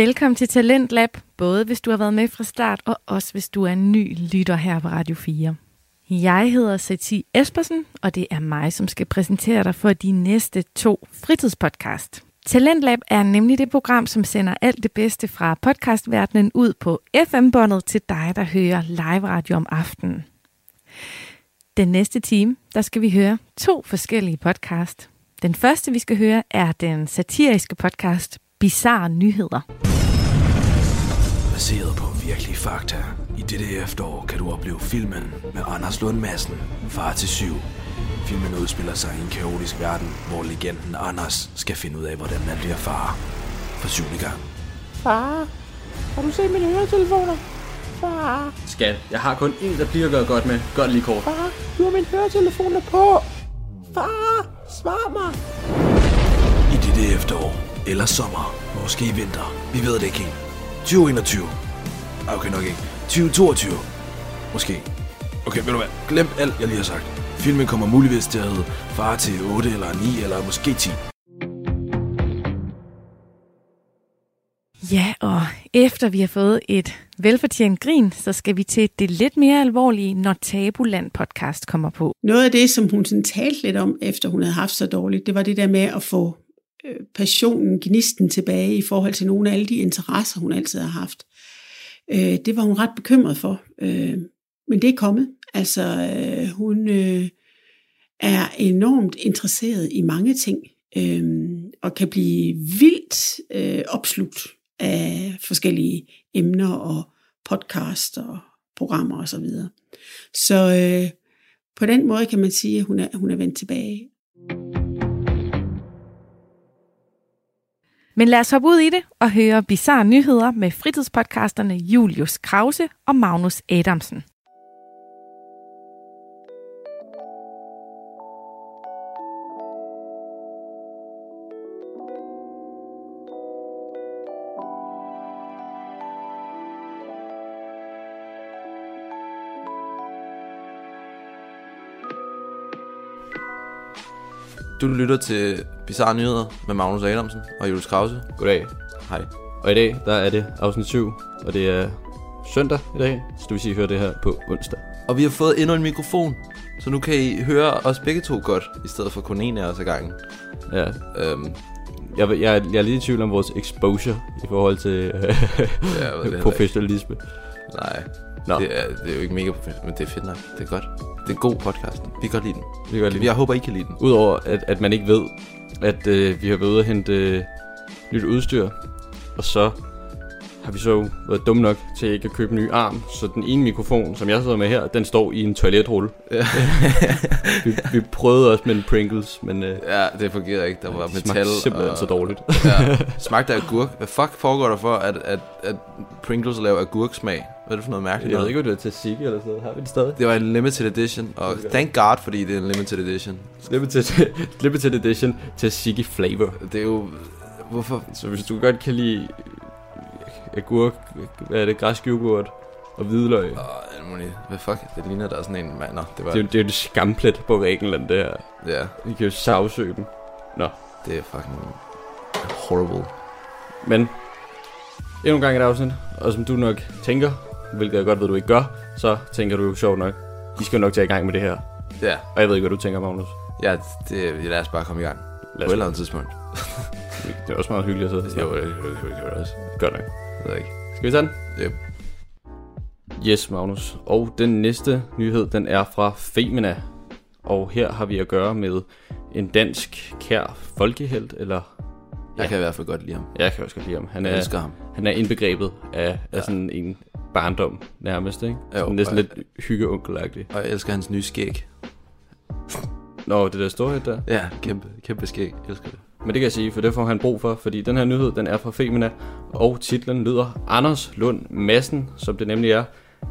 Velkommen til Talentlab, både hvis du har været med fra start, og også hvis du er en ny lytter her på Radio 4. Jeg hedder Sati Espersen, og det er mig, som skal præsentere dig for de næste to fritidspodcast. Talentlab er nemlig det program, som sender alt det bedste fra podcastverdenen ud på FM-båndet til dig, der hører live radio om aftenen. Den næste time, der skal vi høre to forskellige podcast. Den første, vi skal høre, er den satiriske podcast Bizarre Nyheder. Baseret på virkelige fakta. I dette efterår kan du opleve filmen med Anders Lund Madsen, Far til syv. Filmen udspiller sig i en kaotisk verden, hvor legenden Anders skal finde ud af, hvordan man bliver far. For syvende gang. Far, har du set mine høretelefoner? Far, Skat, jeg har kun én replik at gøre godt med. Gør det lige kort. far, du har mine høretelefoner på. Far, svar mig. I dette efterår, eller sommer, måske vinter, vi ved det ikke helt. 2021. Ah, Okay, nok ikke. 2022. Måske. Okay, ved du hvad? Glem alt, jeg lige har sagt. Filmen kommer muligvis til at hedde Far til 8 eller 9 eller måske 10. Ja, og efter vi har fået et velfortjent grin, så skal vi til det lidt mere alvorlige, når Tabuland podcast kommer på. Noget af det, som hun sådan talte lidt om, efter hun havde haft så dårligt, det var det der med at få Øh, passionen, gnisten tilbage i forhold til nogle af alle de interesser, hun altid har haft. Øh, det var hun ret bekymret for. Øh, men det er kommet. Altså, øh, hun øh, er enormt interesseret i mange ting, øh, og kan blive vildt øh, opslugt af forskellige emner og podcast og programmer osv. Så, videre. så øh, på den måde kan man sige, at hun er, hun er vendt tilbage. Men lad os hoppe ud i det og høre bizarre nyheder med fritidspodcasterne Julius Krause og Magnus Adamsen. Du lytter til Bizarre Nyheder med Magnus Adamsen og Julius Krause. Goddag. Hej. Og i dag, der er det afsnit 7, og det er søndag i dag, så du vil sige, høre det her på onsdag. Og vi har fået endnu en mikrofon, så nu kan I høre os begge to godt, i stedet for kun en af os ad gangen. Ja, Øhm, jeg, jeg, jeg er lidt i tvivl om vores exposure i forhold til øh, heller professionalisme. nej, Nå. det er, det er jo ikke mega professionelt, men det er fedt nok. Det er godt. Det er en god podcast. Vi kan godt lide den. Vi kan godt lide Jeg håber, I kan lide den. Udover at, at man ikke ved, at øh, vi har været ude at hente øh, nyt udstyr, og så har vi så været dumme nok til ikke at købe en ny arm, så den ene mikrofon, som jeg sidder med her, den står i en toiletrulle. Ja. vi, vi prøvede også med en Pringles, men øh, ja, det fungerer ikke. Der var det metal smagte simpelthen og... så dårligt. ja, smagte af agurk. Hvad fuck foregår der for, at, at, at Pringles laver agurksmag? Hvad er det for noget mærkeligt Jeg ved noget? ikke, om det er til Sigge eller sådan noget. Har vi det stadig? Det var en limited edition, og thank god, fordi det er en limited edition. Limited, limited edition Sigge Flavor. Det er jo... Hvorfor? Så hvis du godt kan lide agurk, hvad er det, græsk yoghurt og hvidløg. Åh, alt muligt. Hvad fuck? Det ligner, der er sådan en mand. Nå, det var... Det er, jo- det er jo det skamplet på Grækenland, det her. Ja, Vi kan jo sagsøge dem. Nå, det er fucking horrible. men endnu en gang et afsnit, og som du nok tænker, hvilket jeg godt ved, du ikke gør, så tænker du jo sjovt nok, de skal jo nok tage i gang med det her. Ja, Og jeg ved ikke, hvad du tænker, Magnus. ja det, lad os bare komme i gang. Lad På os, et eller andet tidspunkt. det er også meget hyggeligt at sidde Jo, det kan vi gøre også. Godt nok. Jeg ved ikke. Skal vi tage den? Yep. Yes, Magnus. Og den næste nyhed, den er fra Femina. Og her har vi at gøre med en dansk kær folkehelt, eller Jeg Ja. kan i hvert fald godt lide ham. jeg kan også godt lide ham. Han Jeg er, elsker ham. han er indbegrebet af, af Ja. sådan en barndom nærmest, ikke? Jo, Sådan næsten og- lidt hyggeonkelagtig. Og jeg elsker hans nye skæg. Nå, det der storhed der. Ja, kæmpe, kæmpe skæg. Jeg elsker det. Men det kan jeg sige, for det får han brug for, fordi den her nyhed, den er fra Femina, og titlen lyder Anders Lund Madsen, som det nemlig er.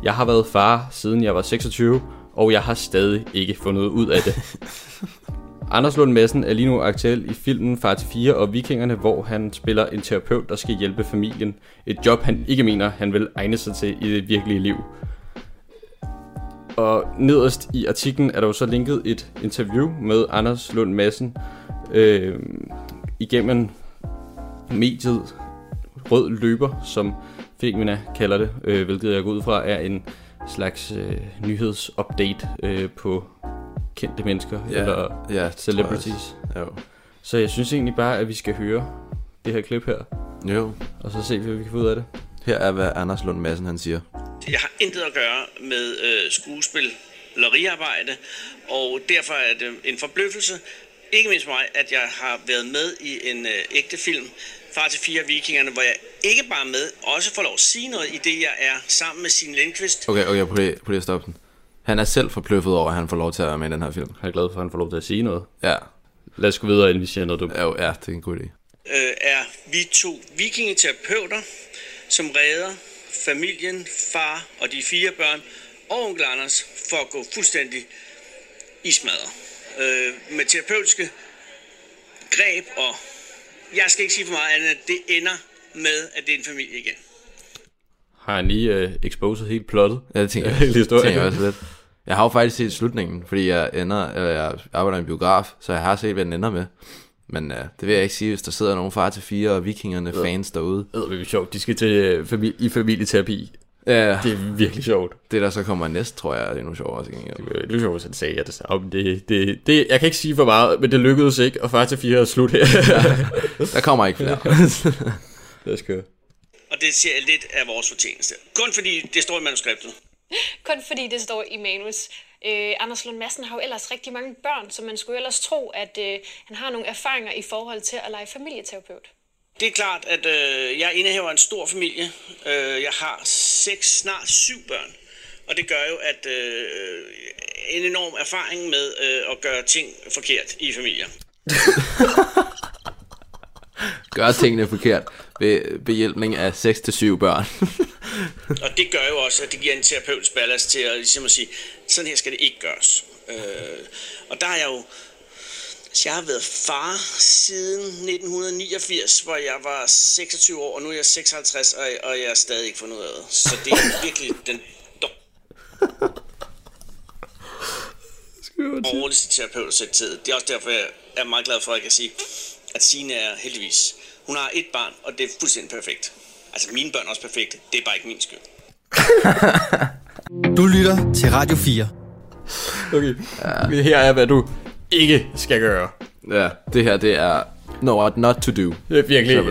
Jeg har været far, siden jeg var 26, og jeg har stadig ikke fundet ud af det. Anders Lund Madsen er lige nu aktuel i filmen Far til 4 og Vikingerne, hvor han spiller en terapeut, der skal hjælpe familien. Et job, han ikke mener, han vil egne sig til i det virkelige liv. Og nederst i artiklen er der jo så linket et interview med Anders Lund Madsen øh, igennem mediet rød løber, som Femina kalder det, øh, hvilket jeg går ud fra er en slags øh, nyhedsupdate øh, på kendte mennesker Ja, eller ja, celebrities. jeg også. Så jeg synes egentlig bare, at vi skal høre det her klip her, Jo. jo. og så se, hvad vi kan få ud af det. Her er, hvad Anders Lund Madsen han siger. Jeg har intet at gøre med øh, skuespilleriarbejde, og derfor er det en forbløffelse, ikke mindst for mig, at jeg har været med i en øh, ægte film, Far til fire vikingerne, hvor jeg ikke bare er med, også får lov at sige noget i det, jeg er sammen med sin Lindqvist. Okay, okay, prøv lige, prøv lige at stoppe den. Han er selv forbløffet over, at han får lov til at være med i den her film. Jeg er glad for, at han får lov til at sige noget. Ja, Lad os gå videre, inden vi siger noget dumt. jo, ja det er en god idé. øh, er vi to vikingeterapeuter, som redder familien, far og de fire børn og onkel Anders for at gå fuldstændig i smadre. Øh, med terapeutiske greb, og jeg skal ikke sige for meget andet, at det ender med, at det er en familie igen. Har han lige øh, exposed helt plottet? Ja, det tænker jeg, det tænker jeg også lidt. Jeg har jo faktisk set slutningen, fordi jeg, ender, eller jeg arbejder i en biograf, så jeg har set, hvad den ender med. Men uh, det vil jeg ikke sige, hvis der sidder nogle far til fire og vikingerne fans derude. Det er sjovt. De skal til øh, famili- i familieterapi. Ja, Det er virkelig sjovt. det der så kommer næst, tror jeg, er endnu sjovere til gengæld. Det er sjovt, hvis han sagde, at det, om det, det, det, jeg kan ikke sige for meget, men det lykkedes ikke, og far til fire er slut her. Der kommer ikke flere. Lad os køre. Og det ser lidt af vores fortjeneste. Kun fordi det står i manuskriptet. Kun fordi det står i manus. Øh, Anders Lund Madsen har jo ellers rigtig mange børn, så man skulle ellers tro, at øh, han har nogle erfaringer i forhold til at lege familieterapeut. Det er klart, at øh, jeg indehaver en stor familie. Øh, jeg har seks, snart syv børn. Og det gør jo, at øh, en enorm erfaring med øh, at gøre ting forkert i familier. Gør tingene forkert ved behjælpning af 6-7 børn. Og det gør jo også, at det giver en terapeutisk ballast til at, ligesom at sige, sådan her skal det ikke gøres. Øh, og der er jeg jo, altså jeg har været far siden 1989, hvor jeg var 26 år, og nu er jeg 56, og, og jeg er stadig ikke fundet ud af det. Så det er virkelig den dårligste terapeut at sætte tid. Det er også derfor, jeg er meget glad for, at jeg kan sige, at Signe er heldigvis. Hun har et barn, og det er fuldstændig perfekt. Altså mine børn er også perfekte. Det er bare ikke min skyld. Du lytter til Radio 4. Okay. Ja. Her er, hvad du ikke skal gøre. ja, det her, det er no, what not to do. Det er virkelig...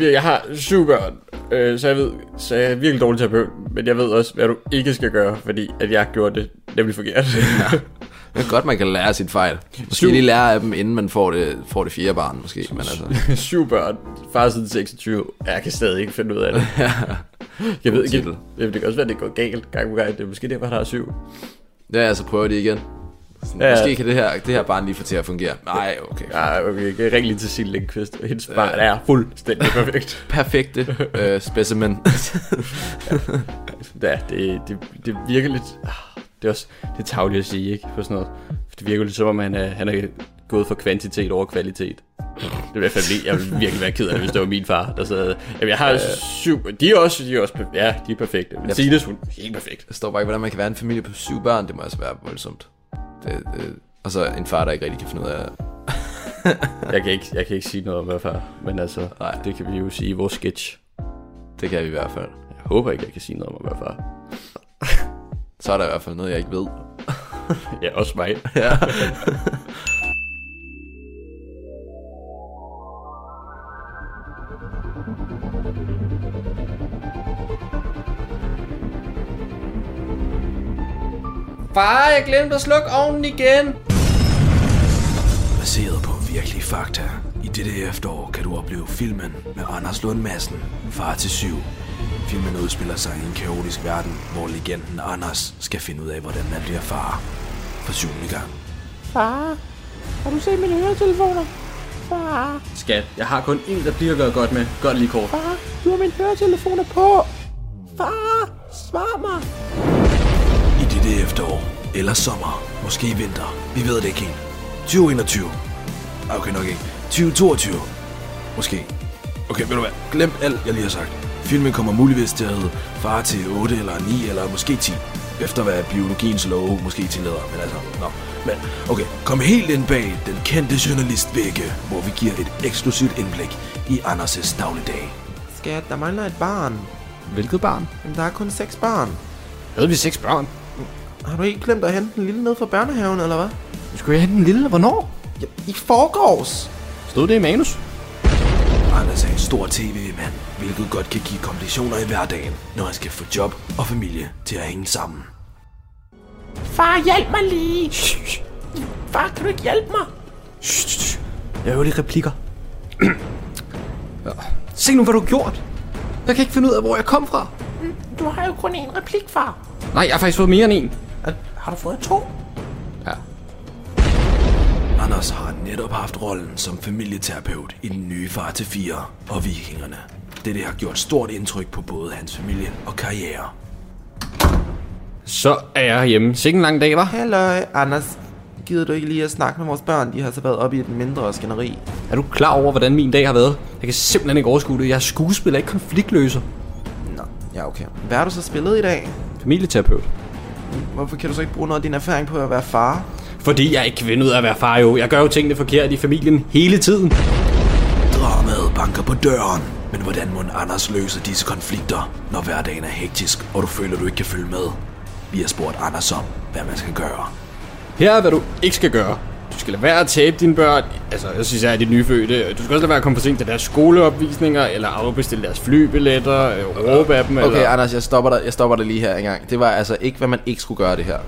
Jeg har syv børn, øh, så jeg ved, så jeg er virkelig dårlig terapeut, men jeg ved også, hvad du ikke skal gøre, fordi at jeg gjorde det nemlig forkert. Det er godt, man kan lære sit fejl. Måske Syv. lige lære af dem, inden man får det, får det fjerde barn, måske. Men altså, syv børn, far siden 26, jeg kan stadig ikke finde ud af det. jeg ved ikke, det, det kan også være, det går galt gang på gang. Det er måske derfor, han har syv. ja, altså prøver det igen. Sådan, Ja. ja. Måske kan det her, det her barn lige få til at fungere. Nej, okay. Ja, okay, jeg kan ringe lige til Signe Lindqvist, hendes barn er fuldstændig perfekt. Perfekte øh, specimen. Ja, det, det, det virker lidt... Det er også det tavligt at sige, ikke? For sådan noget. For det virker lidt som om, han er, han er gået for kvantitet over kvalitet. Det er i hvert fald jeg ville virkelig være ked af det, hvis det var min far, der sad... Jamen, jeg har syv... De er også, de er også ja, de er perfekte. Men Sines, hun er helt perfekt. Jeg står bare ikke, hvordan man kan være en familie på syv børn. Det må altså være voldsomt. Det, det, og så en far, der ikke rigtig kan finde ud af Jeg kan ikke, jeg kan ikke sige noget om, hvad far. Men altså, Nej. det kan vi jo sige i vores sketch. Det kan vi i hvert fald. Jeg håber ikke, jeg kan sige noget om, hvad far. Så er der i hvert fald noget, jeg ikke ved. Ja, også mig. Ja. Far, jeg glemte at slukke ovnen igen. Baseret på virkelige fakta. I dette efterår kan du opleve filmen med Anders Lund Madsen, Far til syv. Filmen udspiller sig i en kaotisk verden, hvor legenden Anders skal finde ud af, hvordan man bliver far. For syvende gang. Far, har du set mine høretelefoner? Far, Skat, jeg har kun én replik at gøre godt med. Godt lige kort. far, du har mine høretelefoner på. Far, svar mig. I dette efterår, eller sommer, måske vinter, vi ved det ikke helt. 2021. Okay, nok ikke. 2022. Måske. Okay, ved du hvad? Glem alt, jeg lige har sagt. Filmen kommer muligvis til at hedde Far til 8 eller 9 eller måske 10. Efter hvad biologiens love måske tillader, men altså, nå. Men okay, kom helt ind bag den kendte journalist Vægge, hvor vi giver et eksklusivt indblik i Anders' dagligdag. skat, der mangler et barn. Hvilket barn? Jamen, der er kun seks barn. Havde vi seks børn? Har du ikke glemt at hente den lille ned fra børnehaven, eller hvad? Skulle jeg have den lille? Hvornår? Ja, I forgårs. Stod det i manus? Anders er en stor tv-mand, hvilket godt kan give komplikationer i hverdagen, når han skal få job og familie til at hænge sammen. Far, hjælp mig lige. Far, kan du ikke hjælpe mig? Jeg hører lige replikker. ja. Se nu, hvad du har gjort. Jeg kan ikke finde ud af, hvor jeg kom fra. Du har jo kun én replik, far. Nej, jeg har faktisk fået mere end en. Har du fået to? Ja. Anders har netop haft rollen som familieterapeut i den nye Far til 4 og Vikingerne. Dette har gjort stort indtryk på både hans familie og karriere. Så er jeg hjemme. Sikke en lang dag, var. Hallo, Anders. Gider du ikke lige at snakke med vores børn? De har så været oppe i et mindre skænderi. Er du klar over, hvordan min dag har været? Jeg kan simpelthen ikke overskue det. Jeg er skuespiller, ikke konfliktløser. Nå, ja okay. Hvad har du så spillet i dag? Familieterapeut. Hvorfor kan du så ikke bruge noget af din erfaring på at være far? Fordi jeg ikke kan finde ud af at være far jo. Jeg gør jo tingene forkert i familien hele tiden. Dramaet banker på døren. Men hvordan må Anders løse disse konflikter, når hverdagen er hektisk, og du føler, du ikke kan følge med? Vi har spurgt Anders om, hvad man skal gøre. Her er, hvad du ikke skal gøre. Du skal lade være at tabe dine børn. Altså, jeg synes, jeg er de nyfødte. Du skal også lade være at komme for sent til deres skoleopvisninger, eller afbestille deres flybilletter, øh, råbe af dem, Okay, eller... Anders, jeg stopper dig, jeg stopper dig lige her en gang. Det var altså ikke, hvad man ikke skulle gøre det her.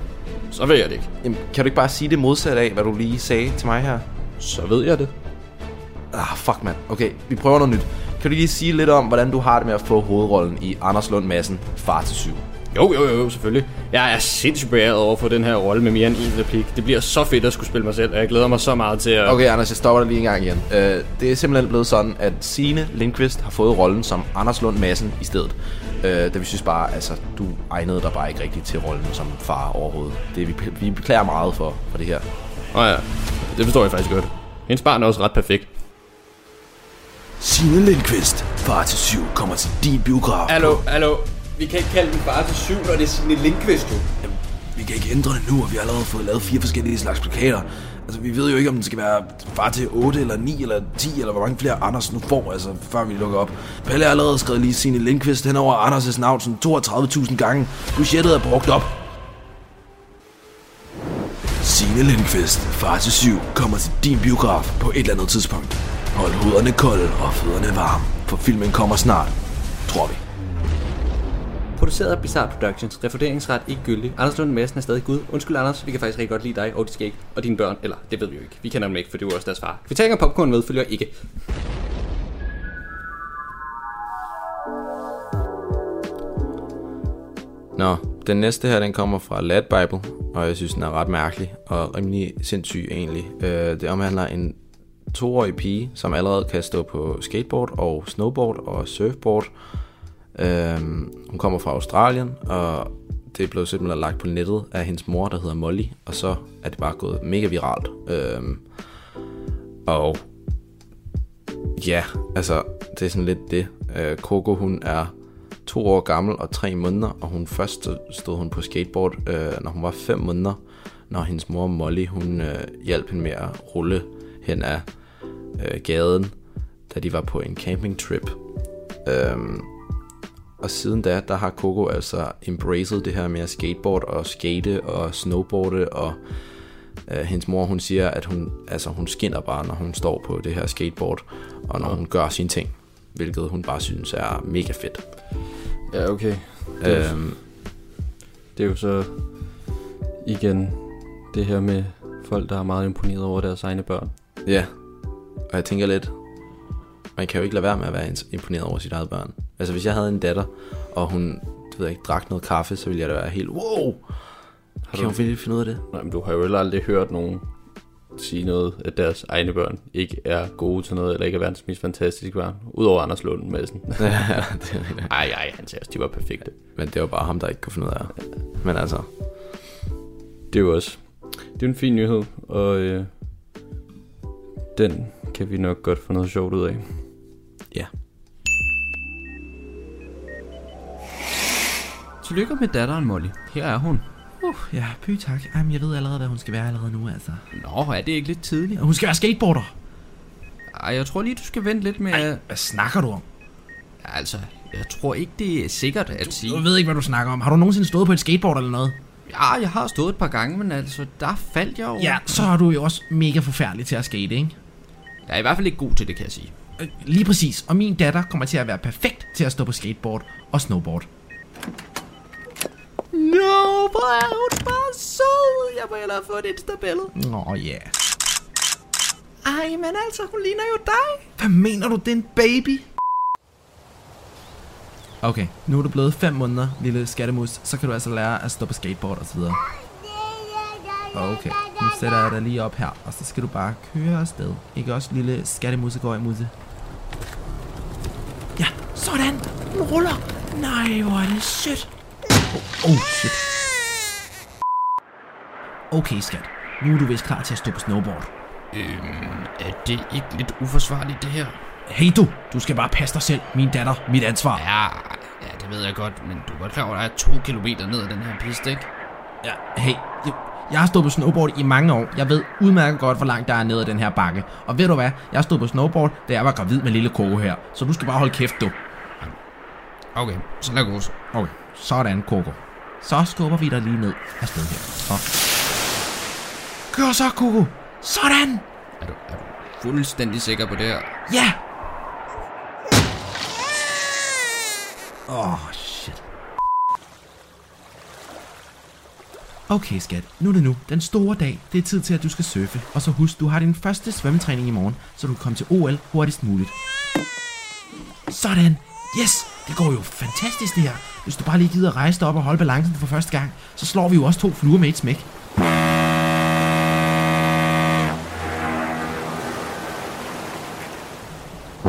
Så ved jeg det ikke. Jamen, kan du ikke bare sige det modsatte af, hvad du lige sagde til mig her? Så ved jeg det. Ah, fuck mand. Okay, vi prøver noget nyt. Kan du lige sige lidt om, hvordan du har det med at få hovedrollen i Anders Lund Madsen, Far til syv? Jo, jo, jo, selvfølgelig. Jeg er sindssygt beæret over for den her rolle med mere end en replik. Det bliver så fedt at skulle spille mig selv, og jeg glæder mig så meget til at... Okay, Anders, jeg stopper dig lige en gang igen. Uh, det er simpelthen blevet sådan, at Signe Lindqvist har fået rollen som Anders Lund Madsen i stedet. Uh, det vi synes bare, altså, du egnede dig bare ikke rigtigt til rollen som far overhovedet. Det vi, vi beklager meget for, for det her. Åh oh, ja, det forstår jeg faktisk godt. Hendes barn er også ret perfekt. Signe Lindqvist, Far til 7, kommer til din biograf. Hallo, hallo. Vi kan ikke kalde den far til syv, når det er Signe Lindqvist, jo. Jamen, vi kan ikke ændre det nu, og vi har allerede fået lavet fire forskellige slags plakater. Altså, vi ved jo ikke, om den skal være far til 8 eller 9 eller 10, eller hvor mange flere Anders nu får, altså, før vi lukker op. Pelle har allerede skrevet lige Signe Lindqvist hen over Anders' navn sådan 32.000 gange. Budgettet er brugt op. Signe Lindqvist, Far til 7, kommer til din biograf på et eller andet tidspunkt. Hold hovederne kolde og fødderne varme, for filmen kommer snart, tror vi. Produceret af Bizarre Productions. Refunderingsret ikke gyldig. Anders Lund Madsen er stadig Gud. Undskyld, Anders. Vi kan faktisk rigtig godt lide dig og skal ikke. Og dine børn. Eller, det ved vi jo ikke. Vi kender dem ikke, for det er jo også deres far. Kvittering og popcorn med følger ikke. Nå, den næste her, den kommer fra Lad Bible, og jeg synes, den er ret mærkelig og rimelig sindssyg egentlig. Øh, det omhandler en toårig pige, som allerede kan stå på skateboard og snowboard og surfboard. Øhm, hun kommer fra Australien, og det er blevet simpelthen lagt på nettet af hendes mor, der hedder Molly, og så er det bare gået mega viralt. Øhm, og ja, altså, det er sådan lidt det. Øh, Coco, hun er to år gammel og tre måneder, og hun først stod- stod hun på skateboard, øh, når hun var fem måneder, når hendes mor Molly, hun øh, hjalp hende med at rulle hen ad øh, gaden, da de var på en campingtrip. Øhm, og siden da, der har Coco altså embraced det her med at skateboard og skate og snowboarde, og øh, hendes mor, hun siger, at hun, altså, hun skinner bare, når hun står på det her skateboard, og når hun gør sine ting, hvilket hun bare synes er mega fedt. Ja, okay. Det er, Øhm, det er jo så igen det her med folk, der er meget imponeret over deres egne børn. Ja, og jeg tænker lidt, man kan jo ikke lade være med at være imponeret over sit eget børn. Altså hvis jeg havde en datter, og hun, det ved ikke, drak noget kaffe, så ville jeg da være helt, wow, kan du- hun virkelig finde ud af det? Nej, men du har jo heller aldrig hørt nogen sige noget, at deres egne børn ikke er gode til noget, eller ikke er verdens mest fantastiske børn. Udover Anders Lund Madsen. ja, det er rigtigt. Ej, ej, han sagde også, de var perfekte. Men det var bare ham, der ikke kunne finde ud af det. Men altså, Det er jo også, det er en fin nyhed, og øh, den kan vi nok godt få noget sjovt ud af. ja. Tillykke med datteren, Molly. Her er hun. Uh, ja, py tak. Jamen, jeg ved allerede, hvad hun skal være allerede nu, altså. Nå, er det ikke lidt tidligt? Hun skal være skateboarder. Ej, jeg tror lige, du skal vente lidt med... Ej, hvad snakker du om? Altså, jeg tror ikke, det er sikkert at sige. Du ved ikke, hvad du snakker om. Har du nogensinde stået på et skateboard eller noget? Ja, jeg har stået et par gange, men altså, der faldt jeg over. Ja, så er du jo også mega forfærdelig til at skate, ikke? Jeg er i hvert fald ikke god til det, kan jeg sige. Øh, Lige præcis. Og min datter kommer til at være perfekt til at stå på skateboard og snowboard. No, hvor er hun bare sød. Jeg må hellere få et Insta-billede. Nå ja. Yeah. Ej, men altså, hun ligner jo dig. Hvad mener du, det er en baby? Okay, nu er du blevet 5 måneder, lille skattemus. Så kan du altså lære at stå på skateboard og så videre. Okay, nu sætter jeg dig lige op her, og så skal du bare køre afsted. Ikke også, lille i musse? Ja, sådan! Den ruller! Nej, hvor er det sødt! Oh, oh shit. Okay, skat. Nu er du vist klar til at stå på snowboard. Øhm, er det ikke lidt uforsvarligt, det her? Hey du, du skal bare passe dig selv. Min datter, mit ansvar. Ja, ja, det ved jeg godt, men du er godt klar over, at der er to kilometer ned ad den her piste, ikke? Ja, hey, jeg har stået på snowboard i mange år. Jeg ved udmærket godt, hvor langt der er ned ad den her bakke. Og ved du hvad? Jeg har stået på snowboard, da jeg var gravid med lille Coco her. Så du skal bare holde kæft, du. Okay, så lad gå. Okay, sådan, Coco. Så skubber vi dig lige ned af sted her. Så. Kør så, Coco. Sådan. Er du, er du fuldstændig sikker på det her? Ja. Åh, oh, shit. Okay, skat. Nu er det nu. Den store dag. Det er tid til, at du skal surfe. Og så husk, du har din første svømmetræning i morgen, så du kan komme til OL hurtigst muligt. Sådan. Yes, det går jo fantastisk det her. Hvis du bare lige gider rejse dig op og holde balancen for første gang, så slår vi jo også to fluer med et smæk.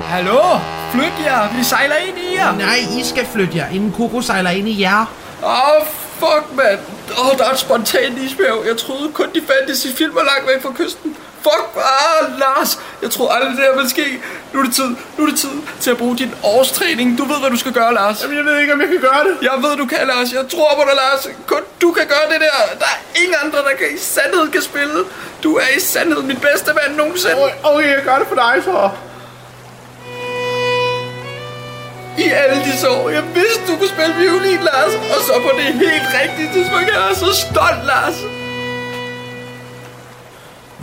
Hallo? Flyt jer, vi sejler ind i jer. Nej, I skal flytte jer, inden Coco sejler ind i jer. Åh, oh, fuck, mand. Åh, oh, der er et spontant isbjerg. Jeg troede kun, de fandtes i filmer langt væk fra kysten. Fuck, ah, Lars. Jeg troede aldrig, det her ville ske. Nu er det tid. Nu er det tid til at bruge din årstræning. Du ved, hvad du skal gøre, Lars. Jamen, jeg ved ikke, om jeg kan gøre det. Jeg ved, du kan, Lars. Jeg tror på dig, Lars. Kun du kan gøre det der. Der er ingen andre, der kan i sandhed kan spille. Du er i sandhed min bedste ven nogensinde. Okay, jeg gør det for dig, så. I alle disse år. Jeg vidste, du kunne spille violin, Lars. Og så på det helt rigtige tidspunkt. Jeg er så stolt, Lars.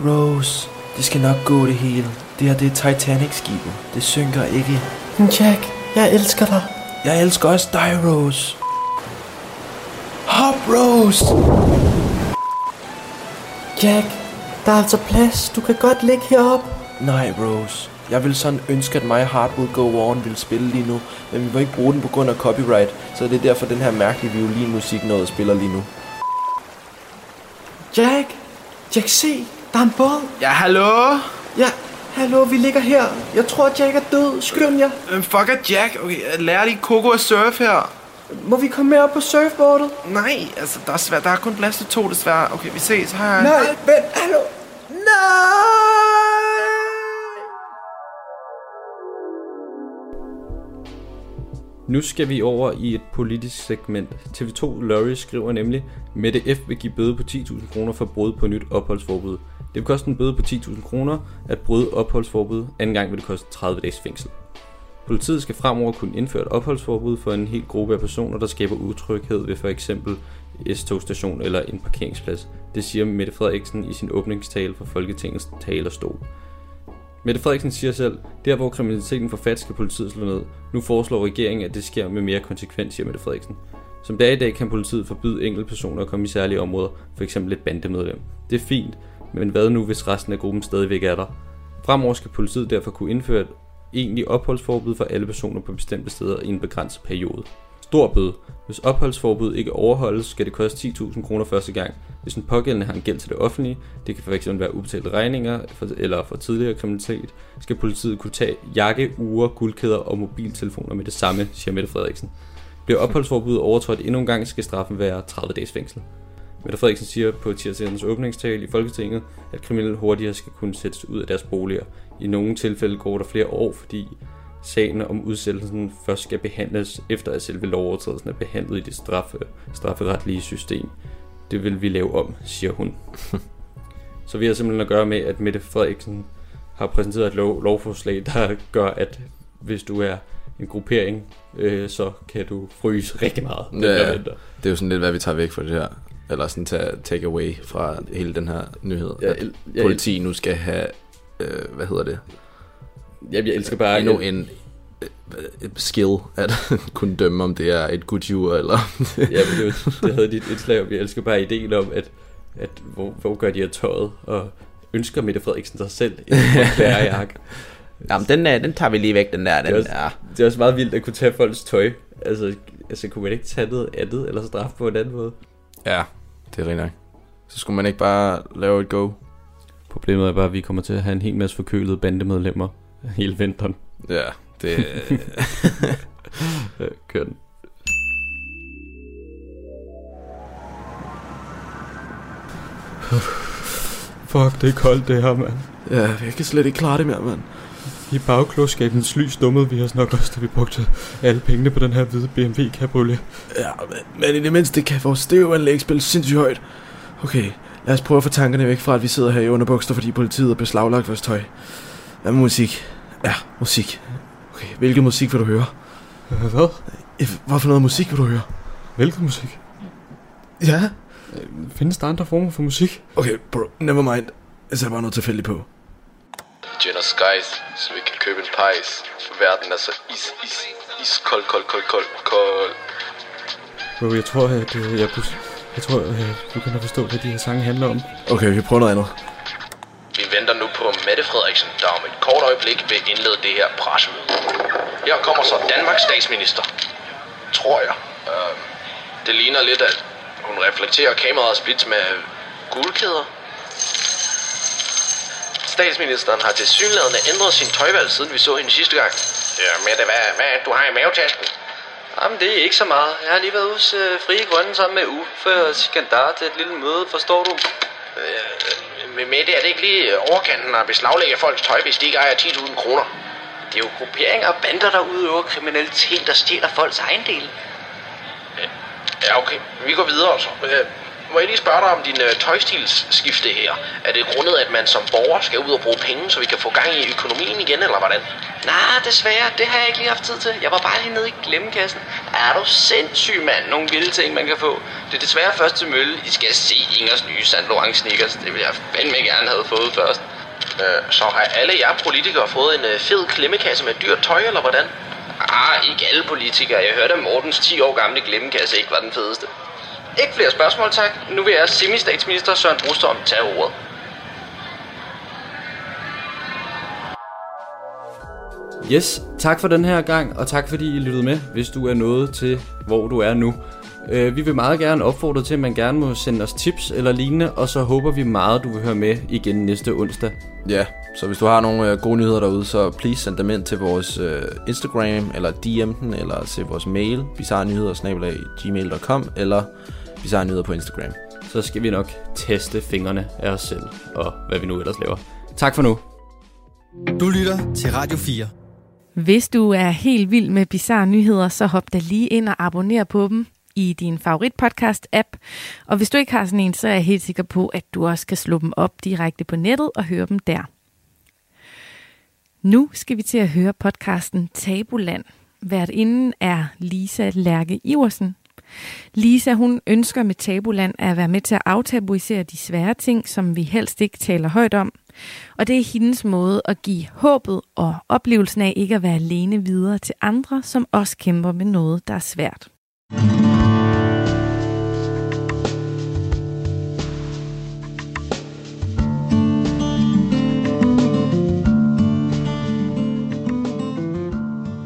Rose, det skal nok gå det hele. Det her det er Titanic-skibet. Det synker ikke. Jack, jeg elsker dig. Jeg elsker også dig, Rose. Hop, Rose! Jack, der er altså plads. Du kan godt ligge heroppe. Nej, Rose. Jeg vil sådan ønske, at My Heart Will Go On ville spille lige nu, men vi må ikke bruge den på grund af copyright, så det er derfor den her mærkelige violinmusik noget spiller lige nu. Jack, Jack, se, der er en båd. Ja, hallo? Ja, hallo, vi ligger her. Jeg tror, Jack er død. Skynd jer. Hvem fuck er Jack? Okay, lærer de Coco at surfe her? Må vi komme med op på surfboardet? Nej, altså, der er, svært. der er kun plads til to, desværre. Okay, vi ses. Hej. Nej, vent, hallo. Nej! Nu skal vi over i et politisk segment. TV2 Lorry skriver nemlig, Mette F. vil give bøde på 10.000 kroner for brud på nyt opholdsforbud. Det vil koste en bøde på 10.000 kroner at bryde opholdsforbud. Anden gang vil det koste 30 dages fængsel. Politiet skal fremover kunne indføre et opholdsforbud for en hel gruppe af personer, der skaber utryghed ved for eksempel S-togstation eller en parkeringsplads. Det siger Mette Frederiksen i sin åbningstale for Folketingets talerstol. Mette Frederiksen siger selv, der hvor kriminaliteten får fat, skal politiet slå ned. Nu foreslår regeringen, at det sker med mere konsekvens, siger Mette Frederiksen. Som det er i dag, kan politiet forbyde enkelte personer at komme i særlige områder, f.eks. et bandemedlem. Det er fint, men hvad nu, hvis resten af gruppen stadigvæk er der? Fremover skal politiet derfor kunne indføre et egentligt opholdsforbud for alle personer på bestemte steder i en begrænset periode. Stor bøde. Hvis opholdsforbud ikke overholdes, skal det koste 10.000 kroner første gang. Hvis en pågældende har en gæld til det offentlige, det kan fx være ubetalte regninger for, eller for tidligere kriminalitet, skal politiet kunne tage jakke, ure, guldkæder og mobiltelefoner med det samme, siger Mette Frederiksen. Bliver opholdsforbuddet overtrådt endnu en gang, skal straffen være 30 dages fængsel. Mette Frederiksen siger på tirsdagens åbningstale i Folketinget, at kriminelle hurtigere skal kunne sættes ud af deres boliger. I nogle tilfælde går der flere år, fordi sagen om udsættelsen først skal behandles, efter at selve lovovertrædelsen er behandlet i det straffe, strafferetlige system. Det vil vi lave om, siger hun. Så vi har simpelthen at gøre med, at Mette Frederiksen har præsenteret et lov, lovforslag, der gør, at hvis du er en gruppering, øh, så kan du fryse rigtig meget. Ja, ja. det er jo sådan lidt, hvad vi tager væk fra det her. Eller sådan tage take away fra hele den her nyhed. Ja, el- ja, politi nu skal have, øh, hvad hedder det? Jamen, jeg elsker bare... Endnu en øh, øh, skill at kunne dømme, om det er et Gucci-ur, eller... ja, men det, var, det havde dit indslag om. Jeg elsker bare ideen om, at, at hvor, hvor gør de af tøjet, og ønsker Mette Frederiksen sig selv en klærejak. Jamen, den, er, den tager vi lige væk, den der. Det er, Den også, er. det er også meget vildt at kunne tage folks tøj. Altså, altså kunne man ikke tage noget andet, eller straffe på en anden måde? Ja, det er rigtig nok. Så skulle man ikke bare lave et go? Problemet er bare, at vi kommer til at have en hel masse forkølede bandemedlemmer hele vinteren. Ja, det... Øh, Kør den. Fuck, det er koldt det her, mand. Ja, jeg kan slet ikke klare det mere, mand. I bagklodskabens lys dummede vi os nok også, da vi brugte alle pengene på den her hvide BMW Cabriolet. Ja, men, men i det mindste kan vores stereoanlæg spille sindssygt højt. Okay, lad os prøve at få tankerne væk fra, at vi sidder her i underbukser, fordi politiet har beslaglagt vores tøj. Hvad med musik? Ja, musik. Okay, hvilken musik vil du høre? Hvad? Hvad for noget musik vil du høre? Hvilken musik? Ja? Findes der andre former for musik? Okay, bro, never mind. Jeg sætter bare noget tilfældigt på. Gin og skies, så vi kan købe en pejs. For verden er så is, is, is, kold, kold, kold, kold, kold. Bro, jeg tror, at øh, jeg, kunne, jeg tror, at jeg begynder at forstå, hvad de her sange handler om. Okay, vi prøver noget andet. Vi venter nu på Mette Frederiksen, der om et kort øjeblik vil indlede det her pressemøde. Her kommer så Danmarks statsminister. Tror jeg. Uh, det ligner lidt, at hun reflekterer kameraets blitz med guldkæder. Statsministeren har til synlædende ændret sin tøjvalg, siden vi så hende sidste gang. Ja, Mette, hvad, hvad du har i mavetasken? Jamen, det er ikke så meget. Jeg har lige været hos øh, Frie Grønne sammen med Uffe og Sikandar til et lille møde, forstår du? Men Mette, er det ikke lige overkanten at beslaglægge folks tøj, hvis de ikke ejer 10.000 kroner? Det er jo grupperinger og bander, der udøver kriminalitet og stjæler folks ejendele. Ja, okay. Vi går videre så. Må jeg lige spørge dig om din øh, tøjstilsskifte her? Er det grundet, at man som borger skal ud og bruge penge, så vi kan få gang i økonomien igen, eller hvordan? Nej, desværre. Det har jeg ikke lige haft tid til. Jeg var bare lige nede i glemmekassen. Er du sindssyg, mand? Nogle vilde ting, man kan få. Det er desværre først til mølle. I skal se Ingers nye Saint Laurent sneakers. Det ville jeg fandme gerne have fået først. Øh, så har alle jer politikere fået en øh, fed klemmekasse med dyrt tøj, eller hvordan? Ah, ikke alle politikere. Jeg hørte, at Mortens 10 år gamle glemmekasse ikke var den fedeste. Ikke flere spørgsmål, tak. Nu vil jeg semi-statsminister Søren Brostrøm tage ordet. Yes, tak for den her gang, og tak fordi I lyttede med, hvis du er nået til, hvor du er nu. Øh, vi vil meget gerne opfordre til, at man gerne må sende os tips eller lignende, og så håber vi meget, du vil høre med igen næste onsdag. Ja, så hvis du har nogle øh, gode nyheder derude, så please send dem ind til vores øh, Instagram, eller DM den, eller til vores mail, bizarnyheder.gmail.com, eller bizarnyheder på Instagram. Så skal vi nok teste fingrene af os selv, og hvad vi nu ellers laver. Tak for nu. Du lytter til Radio 4. Hvis du er helt vild med bizarre nyheder, så hop da lige ind og abonner på dem i din favoritpodcast-app. Og hvis du ikke har sådan en, så er jeg helt sikker på, at du også kan slå dem op direkte på nettet og høre dem der. Nu skal vi til at høre podcasten Tabuland. Hvert inden er Lisa Lærke Iversen. Lisa, hun ønsker med Tabuland at være med til at aftabuisere de svære ting, som vi helst ikke taler højt om. Og det er hendes måde at give håbet og oplevelsen af ikke at være alene videre til andre, som også kæmper med noget, der er svært.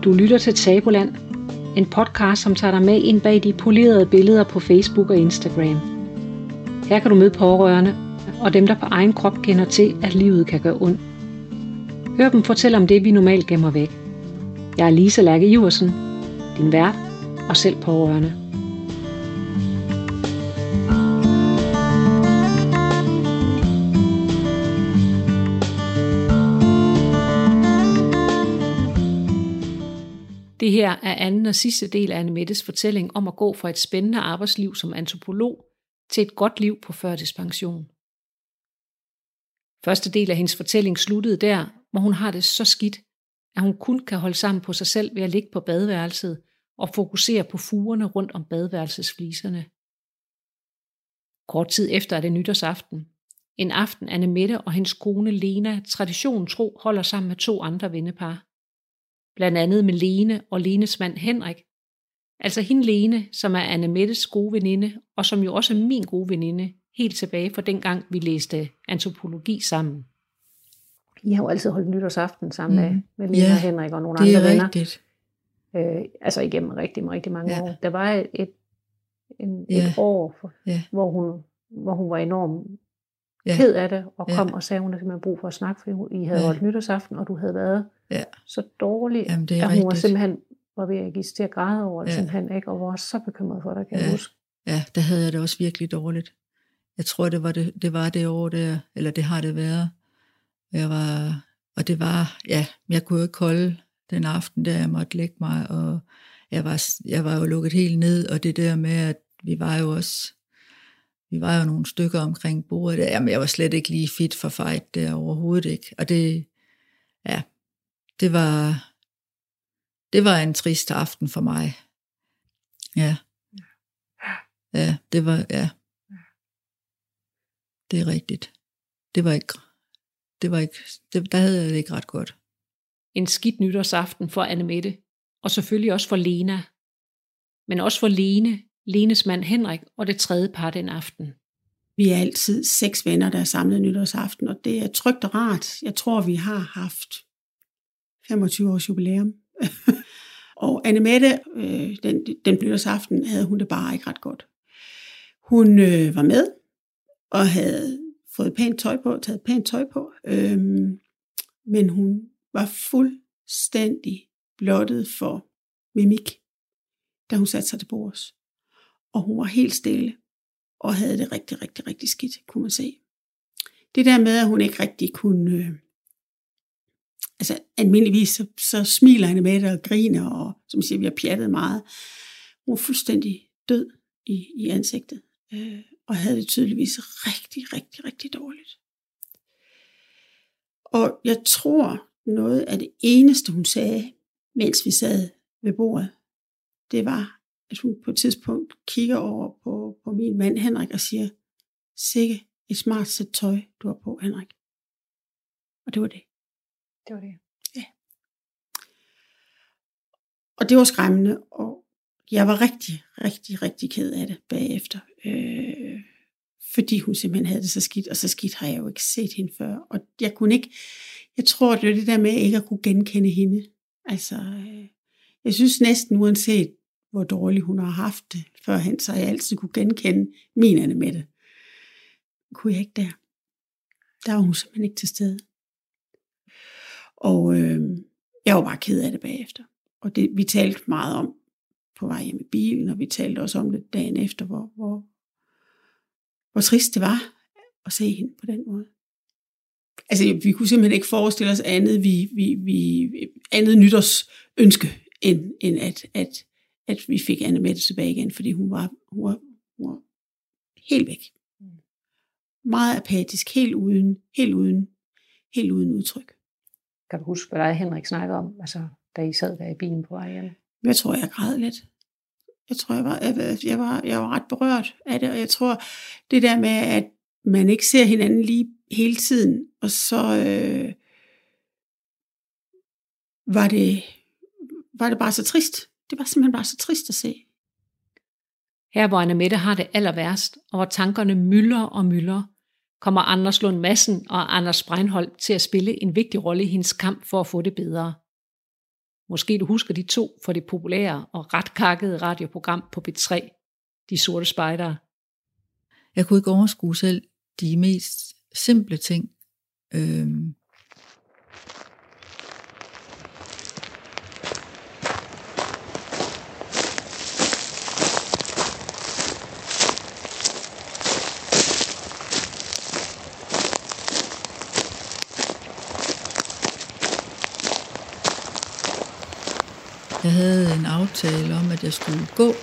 Du lytter til Tabuland, en podcast, som tager dig med ind bag de polerede billeder på Facebook og Instagram. Her kan du møde pårørende og dem, der på egen krop kender til, at livet kan gøre ondt. Hør dem fortælle om det, vi normalt gemmer væk. Jeg er Lisa Lærke Iversen, din vært og selv pårørende. Det her er anden og sidste del af Annemettes fortælling om at gå fra et spændende arbejdsliv som antropolog til et godt liv på førtidspension. Første del af hendes fortælling sluttede der, hvor hun har det så skidt, at hun kun kan holde sammen på sig selv ved at ligge på badeværelset og fokusere på fugerne rundt om badeværelsesfliserne. Kort tid efter er det nytårsaften. En aften Anne Mette og hendes kone Lena traditionen tro holder sammen med to andre vennepar. Blandt andet med Lene og Lenes mand Henrik. Altså hende Lene, som er Anne Mettes gode veninde, og som jo også er min gode veninde, helt tilbage fra dengang vi læste antropologi sammen. I har jo altid holdt nytårsaften sammen Mm. med Lena Ja, og Henrik og nogle det andre er venner. rigtigt. Øh, altså igennem rigtig, rigtig mange Ja. år. Der var et, et, en, Ja. et år, for, Ja. hvor, hun, hvor hun var enormt Ja. ked af det, og Ja. kom og sagde, at hun havde simpelthen brug for at snakke, fordi I havde Ja. holdt nytårsaften, og du havde været Ja. så dårlig, Jamen, det er at hun var rigtigt. simpelthen var ved at give til at græde over det, Ja. simpelthen, ikke? og var så bekymret for dig, kan jeg Ja. huske. Ja, der havde jeg det også virkelig dårligt. Jeg tror, det var det, det, var det år der, eller det har det været. Jeg var, og det var, ja, jeg kunne jo ikke holde den aften, der jeg måtte lægge mig, og jeg var, jeg var jo lukket helt ned, og det der med, at vi var jo også, vi var jo nogle stykker omkring bordet der, jamen jeg var slet ikke lige fit for fight der overhovedet ikke, og det, ja, det var, det var en trist aften for mig. Ja. Ja, det var, ja. Det er rigtigt. Det var ikke, det var ikke, det, der havde jeg det ikke ret godt. En skidt nytårsaften for Anne Mette, og selvfølgelig også for Lena. Men også for Lene, Lenes mand Henrik og det tredje par den aften. Vi er altid seks venner, der er samlet nytårsaften, og det er trygt og rart. Jeg tror, vi har haft 25 års jubilæum. og Anne Mette, øh, den, den nytårsaften, havde hun det bare ikke ret godt. Hun øh, var med, og havde fået pænt tøj på, taget pænt tøj på, øh, men hun var fuldstændig blottet for mimik, da hun satte sig til bords. Og hun var helt stille, og havde det rigtig, rigtig, rigtig skidt, kunne man se. Det der med, at hun ikke rigtig kunne... Øh, altså almindeligvis, så, så smiler han med det og griner, og som siger, vi har pjattet meget. Hun var fuldstændig død i, i ansigtet, øh, og havde det tydeligvis rigtig, rigtig, rigtig dårligt. Og jeg tror, noget af det eneste, hun sagde, mens vi sad ved bordet, det var, at hun på et tidspunkt kigger over på, på min mand Henrik og siger, sikke et smart sæt tøj, du har på, Henrik. Og det var det. Det var det. Ja. Og det var skræmmende, og jeg var rigtig, rigtig, rigtig ked af det bagefter. Øh, fordi hun simpelthen havde det så skidt, og så skidt har jeg jo ikke set hende før. Og jeg kunne ikke, jeg tror, det var det der med ikke at kunne genkende hende. Altså, øh, jeg synes næsten uanset, hvor dårligt hun har haft det førhen, så jeg altid kunne genkende min Anne med det. Kunne jeg ikke der. Der var hun simpelthen ikke til stede. Og øh, jeg var bare ked af det bagefter. Og det, vi talte meget om på vej hjem i bilen, og vi talte også om det dagen efter, hvor, hvor, hvor trist det var at se hende på den måde. Altså, vi kunne simpelthen ikke forestille os andet, vi, vi, vi, andet nytårsønske, end, end at, at, at vi fik Anne Mette tilbage igen, fordi hun var, hun var, hun var helt væk. Meget apatisk, helt uden, helt uden, helt uden udtryk. Kan du huske, hvad der Henrik snakker om, altså, da I sad der i bilen på vej hjem? Jeg tror, jeg græd lidt. Jeg tror, jeg var, jeg, jeg, var, jeg var ret berørt af det, og jeg tror, det der med, at man ikke ser hinanden lige hele tiden, og så øh, var, det, var det bare så trist. Det var simpelthen bare så trist at se. Her hvor Anna Mette har det aller værst, og hvor tankerne mylder og mylder, kommer Anders Lund Madsen og Anders Breinholt til at spille en vigtig rolle i hendes kamp for at få det bedre. Måske du husker de to for det populære og ret kakkede radioprogram på B3, De Sorte Spejdere. Jeg kunne ikke overskue selv de mest simple ting. Øhm, Jeg havde en aftale om, at jeg skulle gå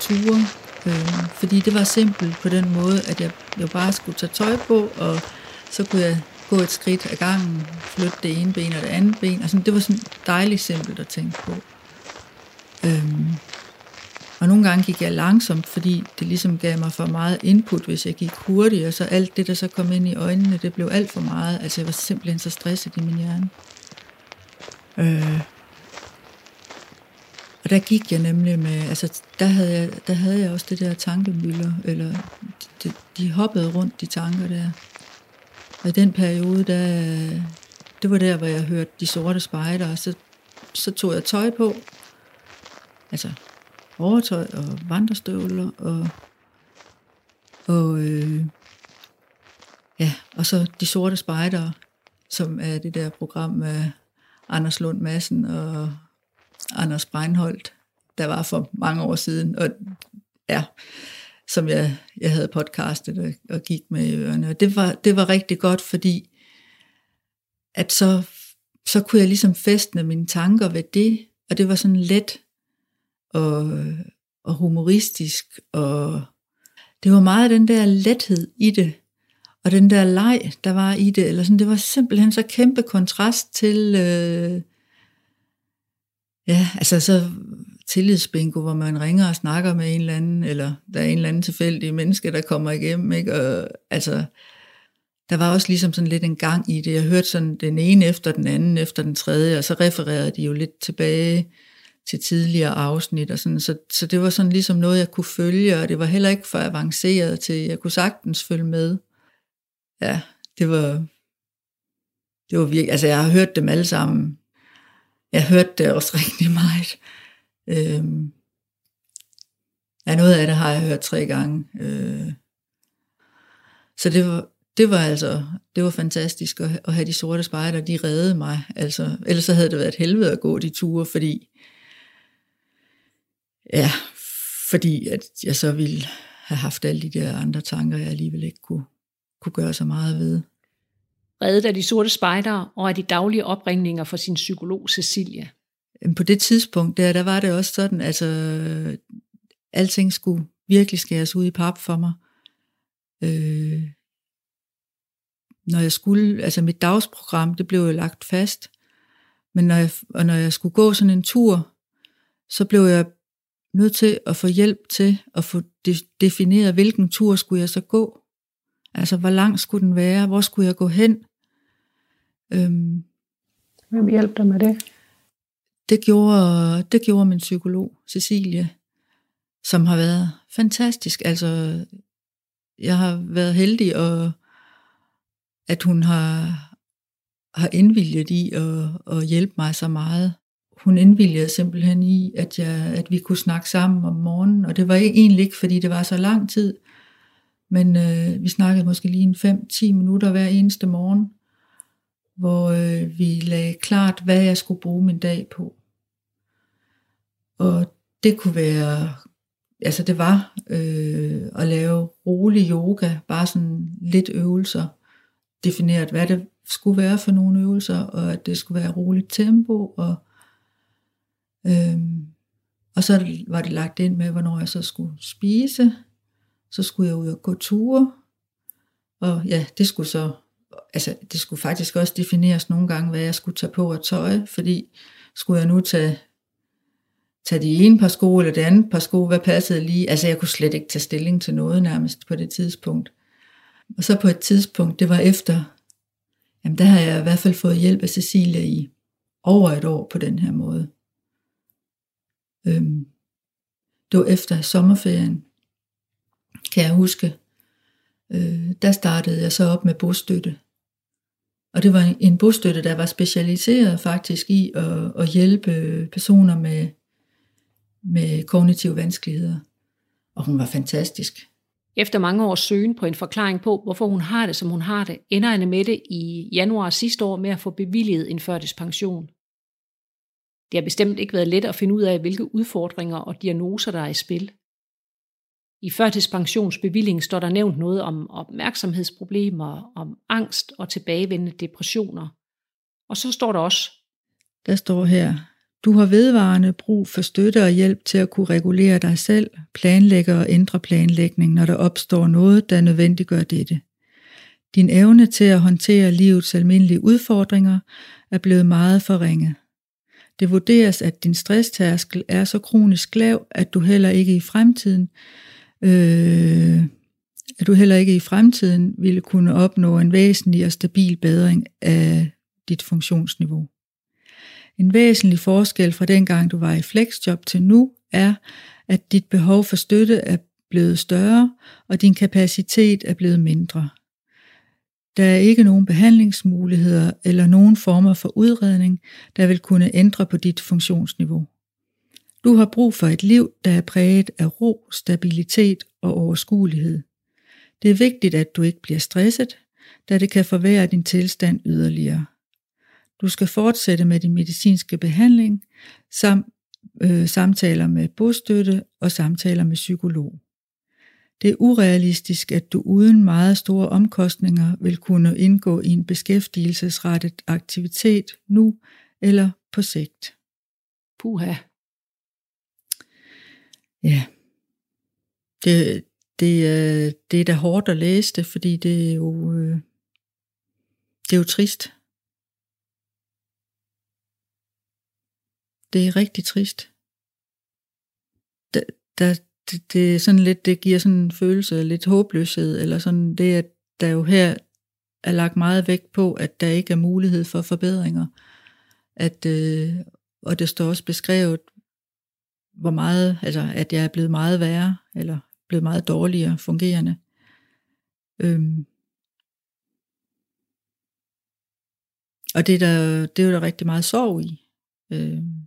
ture, øh, fordi det var simpelt på den måde, at jeg, jeg bare skulle tage tøj på, og så kunne jeg gå et skridt ad gangen, flytte det ene ben og det andet ben. Og sådan, det var sådan dejligt simpelt at tænke på. Øhm, og nogle gange gik jeg langsomt, fordi det ligesom gav mig for meget input, hvis jeg gik hurtigt, og så alt det, der så kom ind i øjnene, det blev alt for meget. Altså jeg var simpelthen så stresset i min hjerne. Øh, og der gik jeg nemlig med, altså der havde jeg, der havde jeg også det der tankemøller, eller de, de hoppede rundt, de tanker der. Og i den periode, der, det var der, hvor jeg hørte de sorte spejder, og så, så tog jeg tøj på, altså overtøj og vandrestøvler, og, og øh, ja, og så de sorte spejder, som er det der program med Anders Lund Madsen og Anders Breinholt, der var for mange år siden, og ja, som jeg, jeg havde podcastet og, og gik med i ørerne. Og det var, det var rigtig godt, fordi at så, så kunne jeg ligesom festne mine tanker ved det, og det var sådan let og, og humoristisk, og det var meget den der lethed i det, og den der leg, der var i det, eller sådan, det var simpelthen så kæmpe kontrast til, øh, ja, altså så tillidsbingo, hvor man ringer og snakker med en eller anden, eller der er en eller anden tilfældig menneske, der kommer igennem, ikke? Og, altså, der var også ligesom sådan lidt en gang i det. Jeg hørte sådan den ene efter den anden, efter den tredje, og så refererede de jo lidt tilbage til tidligere afsnit, og sådan, så, så det var sådan ligesom noget, jeg kunne følge, og det var heller ikke for avanceret til, jeg kunne sagtens følge med. Ja, det var, det var virkelig, altså jeg har hørt dem alle sammen. Jeg hørte det også rigtig meget. Øhm, ja, noget af det har jeg hørt tre gange. Øh, så det var, det var altså, det var fantastisk at, at have de sorte spejder, de reddede mig. Altså, ellers så havde det været et helvede at gå de ture, fordi, ja, fordi at jeg så ville have haft alle de der andre tanker, jeg alligevel ikke kunne, kunne gøre så meget ved. Reddet af de sorte spejdere og af de daglige opringninger for sin psykolog Cecilia. Øhm, på det tidspunkt, der, der var det også sådan, altså, alting skulle virkelig skæres ud i pap for mig. Øh, når jeg skulle, altså mit dagsprogram, det blev jo lagt fast, men når jeg, og når jeg skulle gå sådan en tur, så blev jeg nødt til at få hjælp til at få de- defineret, hvilken tur skulle jeg så gå. Altså, hvor lang skulle den være? Hvor skulle jeg gå hen? Øhm, Hvem hjælper dig med det? det gjorde, det gjorde min psykolog, Cecilie, som har været fantastisk. Altså, jeg har været heldig, og at hun har, har indvilget i at, at hjælpe mig så meget. Hun indvilgede simpelthen i, at, jeg, at vi kunne snakke sammen om morgenen, og det var egentlig ikke, fordi det var så lang tid, men øh, vi snakkede måske lige en 5-10 minutter hver eneste morgen, hvor øh, vi lagde klart, hvad jeg skulle bruge min dag på. Og det kunne være, altså det var øh, at lave rolig yoga, bare sådan lidt øvelser, defineret, hvad det skulle være for nogle øvelser, og at det skulle være roligt tempo, og, øh, og så var det lagt ind med, hvornår jeg så skulle spise, så skulle jeg ud og gå ture, og ja, det skulle så, altså det skulle faktisk også defineres nogle gange, hvad jeg skulle tage på og tøj, fordi skulle jeg nu tage, tage de ene par sko, eller det andet par sko, hvad passede lige, altså jeg kunne slet ikke tage stilling til noget nærmest på det tidspunkt. Og så på et tidspunkt, det var efter, jamen der har jeg i hvert fald fået hjælp af Cecilia i over et år på den her måde. Øhm, det var efter sommerferien, kan jeg huske. Øh, der startede jeg så op med bostøtte. Og det var en bostøtte, der var specialiseret faktisk i at, at hjælpe personer med, med kognitive vanskeligheder. Og hun var fantastisk. Efter mange års søgen på en forklaring på, hvorfor hun har det, som hun har det, ender Anne Mette i januar sidste år med at få bevilget en førtidspension. Det har bestemt ikke været let at finde ud af, hvilke udfordringer og diagnoser, der er i spil. I førtidspensionsbevilling står der nævnt noget om opmærksomhedsproblemer, om angst og tilbagevendende depressioner. Og så står der også, Der står her, du har vedvarende brug for støtte og hjælp til at kunne regulere dig selv, planlægge og ændre planlægning, når der opstår noget, der nødvendiggør dette. Din evne til at håndtere livets almindelige udfordringer er blevet meget forringet. Det vurderes, at din stresstærskel er så kronisk lav, at du heller ikke i fremtiden øh, at du heller ikke i fremtiden ville kunne opnå en væsentlig og stabil bedring af dit funktionsniveau. En væsentlig forskel fra dengang du var i flexjob til nu er, at dit behov for støtte er blevet større, og din kapacitet er blevet mindre. Der er ikke nogen behandlingsmuligheder eller nogen former for udredning, der vil kunne ændre på dit funktionsniveau. Du har brug for et liv, der er præget af ro, stabilitet og overskuelighed. Det er vigtigt, at du ikke bliver stresset, da det kan forværre din tilstand yderligere. Du skal fortsætte med din medicinske behandling, samt øh, samtaler med bostøtte og samtaler med psykolog. Det er urealistisk, at du uden meget store omkostninger vil kunne indgå i en beskæftigelsesrettet aktivitet nu eller på sigt. Puha. Ja. Det, det, øh, det er da hårdt at læse det, fordi det er jo, øh, det er jo trist. Det er rigtig trist. Der, der, det, det er sådan lidt, det giver sådan en følelse af lidt håbløshed, eller sådan det, at der jo her er lagt meget vægt på, at der ikke er mulighed for forbedringer. At, øh, og det står også beskrevet, hvor meget, altså at jeg er blevet meget værre, eller blevet meget dårligere fungerende. Øhm. Og det er, der, det er jo der rigtig meget sorg i. Øhm.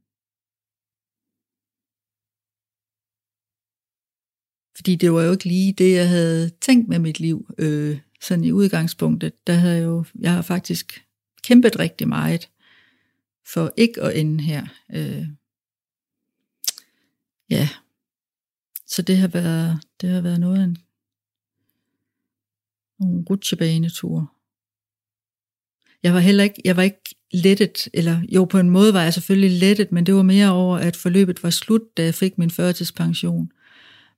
Fordi det var jo ikke lige det, jeg havde tænkt med mit liv. Øh, sådan i udgangspunktet, der havde jeg jo, jeg har faktisk kæmpet rigtig meget for ikke at ende her. Øh, ja, så det har været, det har været noget af en, nogle rutsjebaneture. Jeg var heller ikke, jeg var ikke lettet, eller jo på en måde var jeg selvfølgelig lettet, men det var mere over, at forløbet var slut, da jeg fik min førtidspension.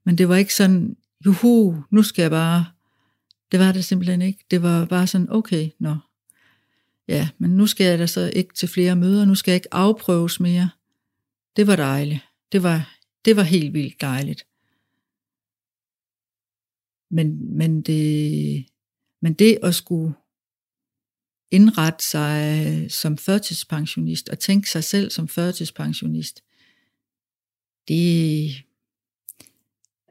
Men det var ikke sådan, juhu, nu skal jeg bare, det var det simpelthen ikke. Det var bare sådan, okay, nå. Ja, men nu skal jeg da så ikke til flere møder, nu skal jeg ikke afprøves mere. Det var dejligt. Det var, det var helt vildt dejligt. Men, men, det, men det at skulle indrette sig som førtidspensionist og tænke sig selv som førtidspensionist, det,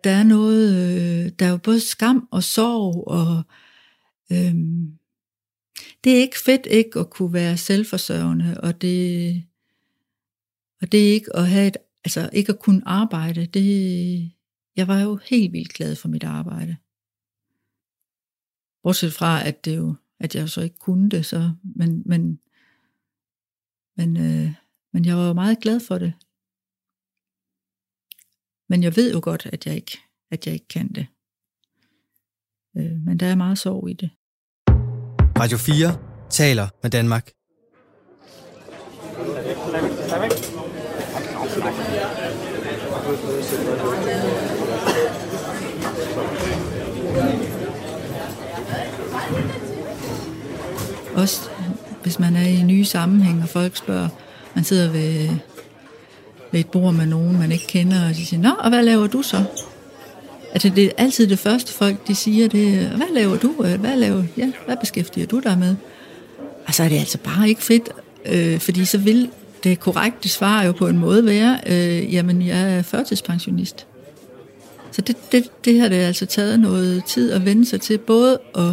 der er noget, øh, der er jo både skam og sorg, og øhm, det er ikke fedt ikke at kunne være selvforsørgende, og det, og det er ikke at have et, altså ikke at kunne arbejde, det, jeg var jo helt vildt glad for mit arbejde. Bortset fra, at, det jo, at jeg så ikke kunne det, så, men, men, men, øh, men jeg var jo meget glad for det. Men jeg ved jo godt, at jeg ikke, at jeg ikke kan det. Øh, men der er meget sorg i det. Radio 4 taler med Danmark. Også hvis man er i nye sammenhæng, og folk spørger, man sidder ved, ved et bord med nogen, man ikke kender, og de siger, Nå, og hvad laver du så? Altså det er altid det første folk, de siger, det er, hvad laver du? Hvad, laver, ja, hvad beskæftiger du dig med? Og så er det altså bare ikke fedt, øh, fordi så vil det korrekte svar jo på en måde være, øh, jamen jeg er førtidspensionist. Så det, det, det har det altså taget noget tid at vende sig til, både at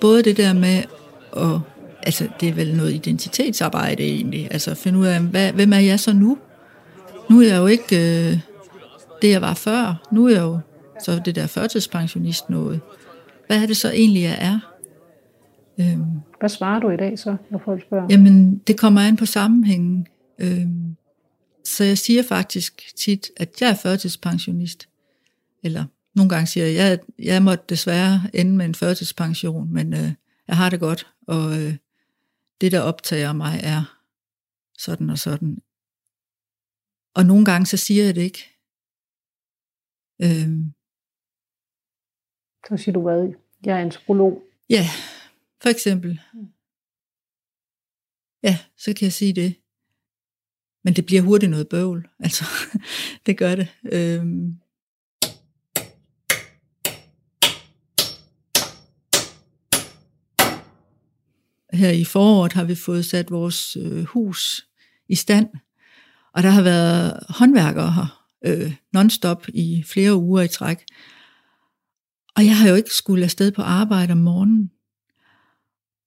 både det der med at, altså det er vel noget identitetsarbejde egentlig, altså finde ud af, hvad, hvem er jeg så nu? Nu er jeg jo ikke øh, det, jeg var før. Nu er jeg jo så det der førtidspensionist noget. Hvad er det så egentlig, jeg er? Øhm, Hvad svarer du i dag så, når folk spørger? Jamen, det kommer an på sammenhængen. Øhm, så jeg siger faktisk tit, at jeg er førtidspensionist. Eller nogle gange siger jeg, jeg, jeg måtte desværre ende med en førtidspension, men øh, jeg har det godt, og øh, det, der optager mig, er sådan og sådan. Og nogle gange, så siger jeg det ikke. Øhm, så siger du hvad? Jeg er antropolog. Ja, for eksempel. Ja, så kan jeg sige det. Men det bliver hurtigt noget bøvl. Altså, det gør det. Øhm. Her i foråret har vi fået sat vores øh, hus i stand, og der har været håndværkere her øh, non-stop i flere uger i træk. Og jeg har jo ikke skulle afsted på arbejde om morgenen.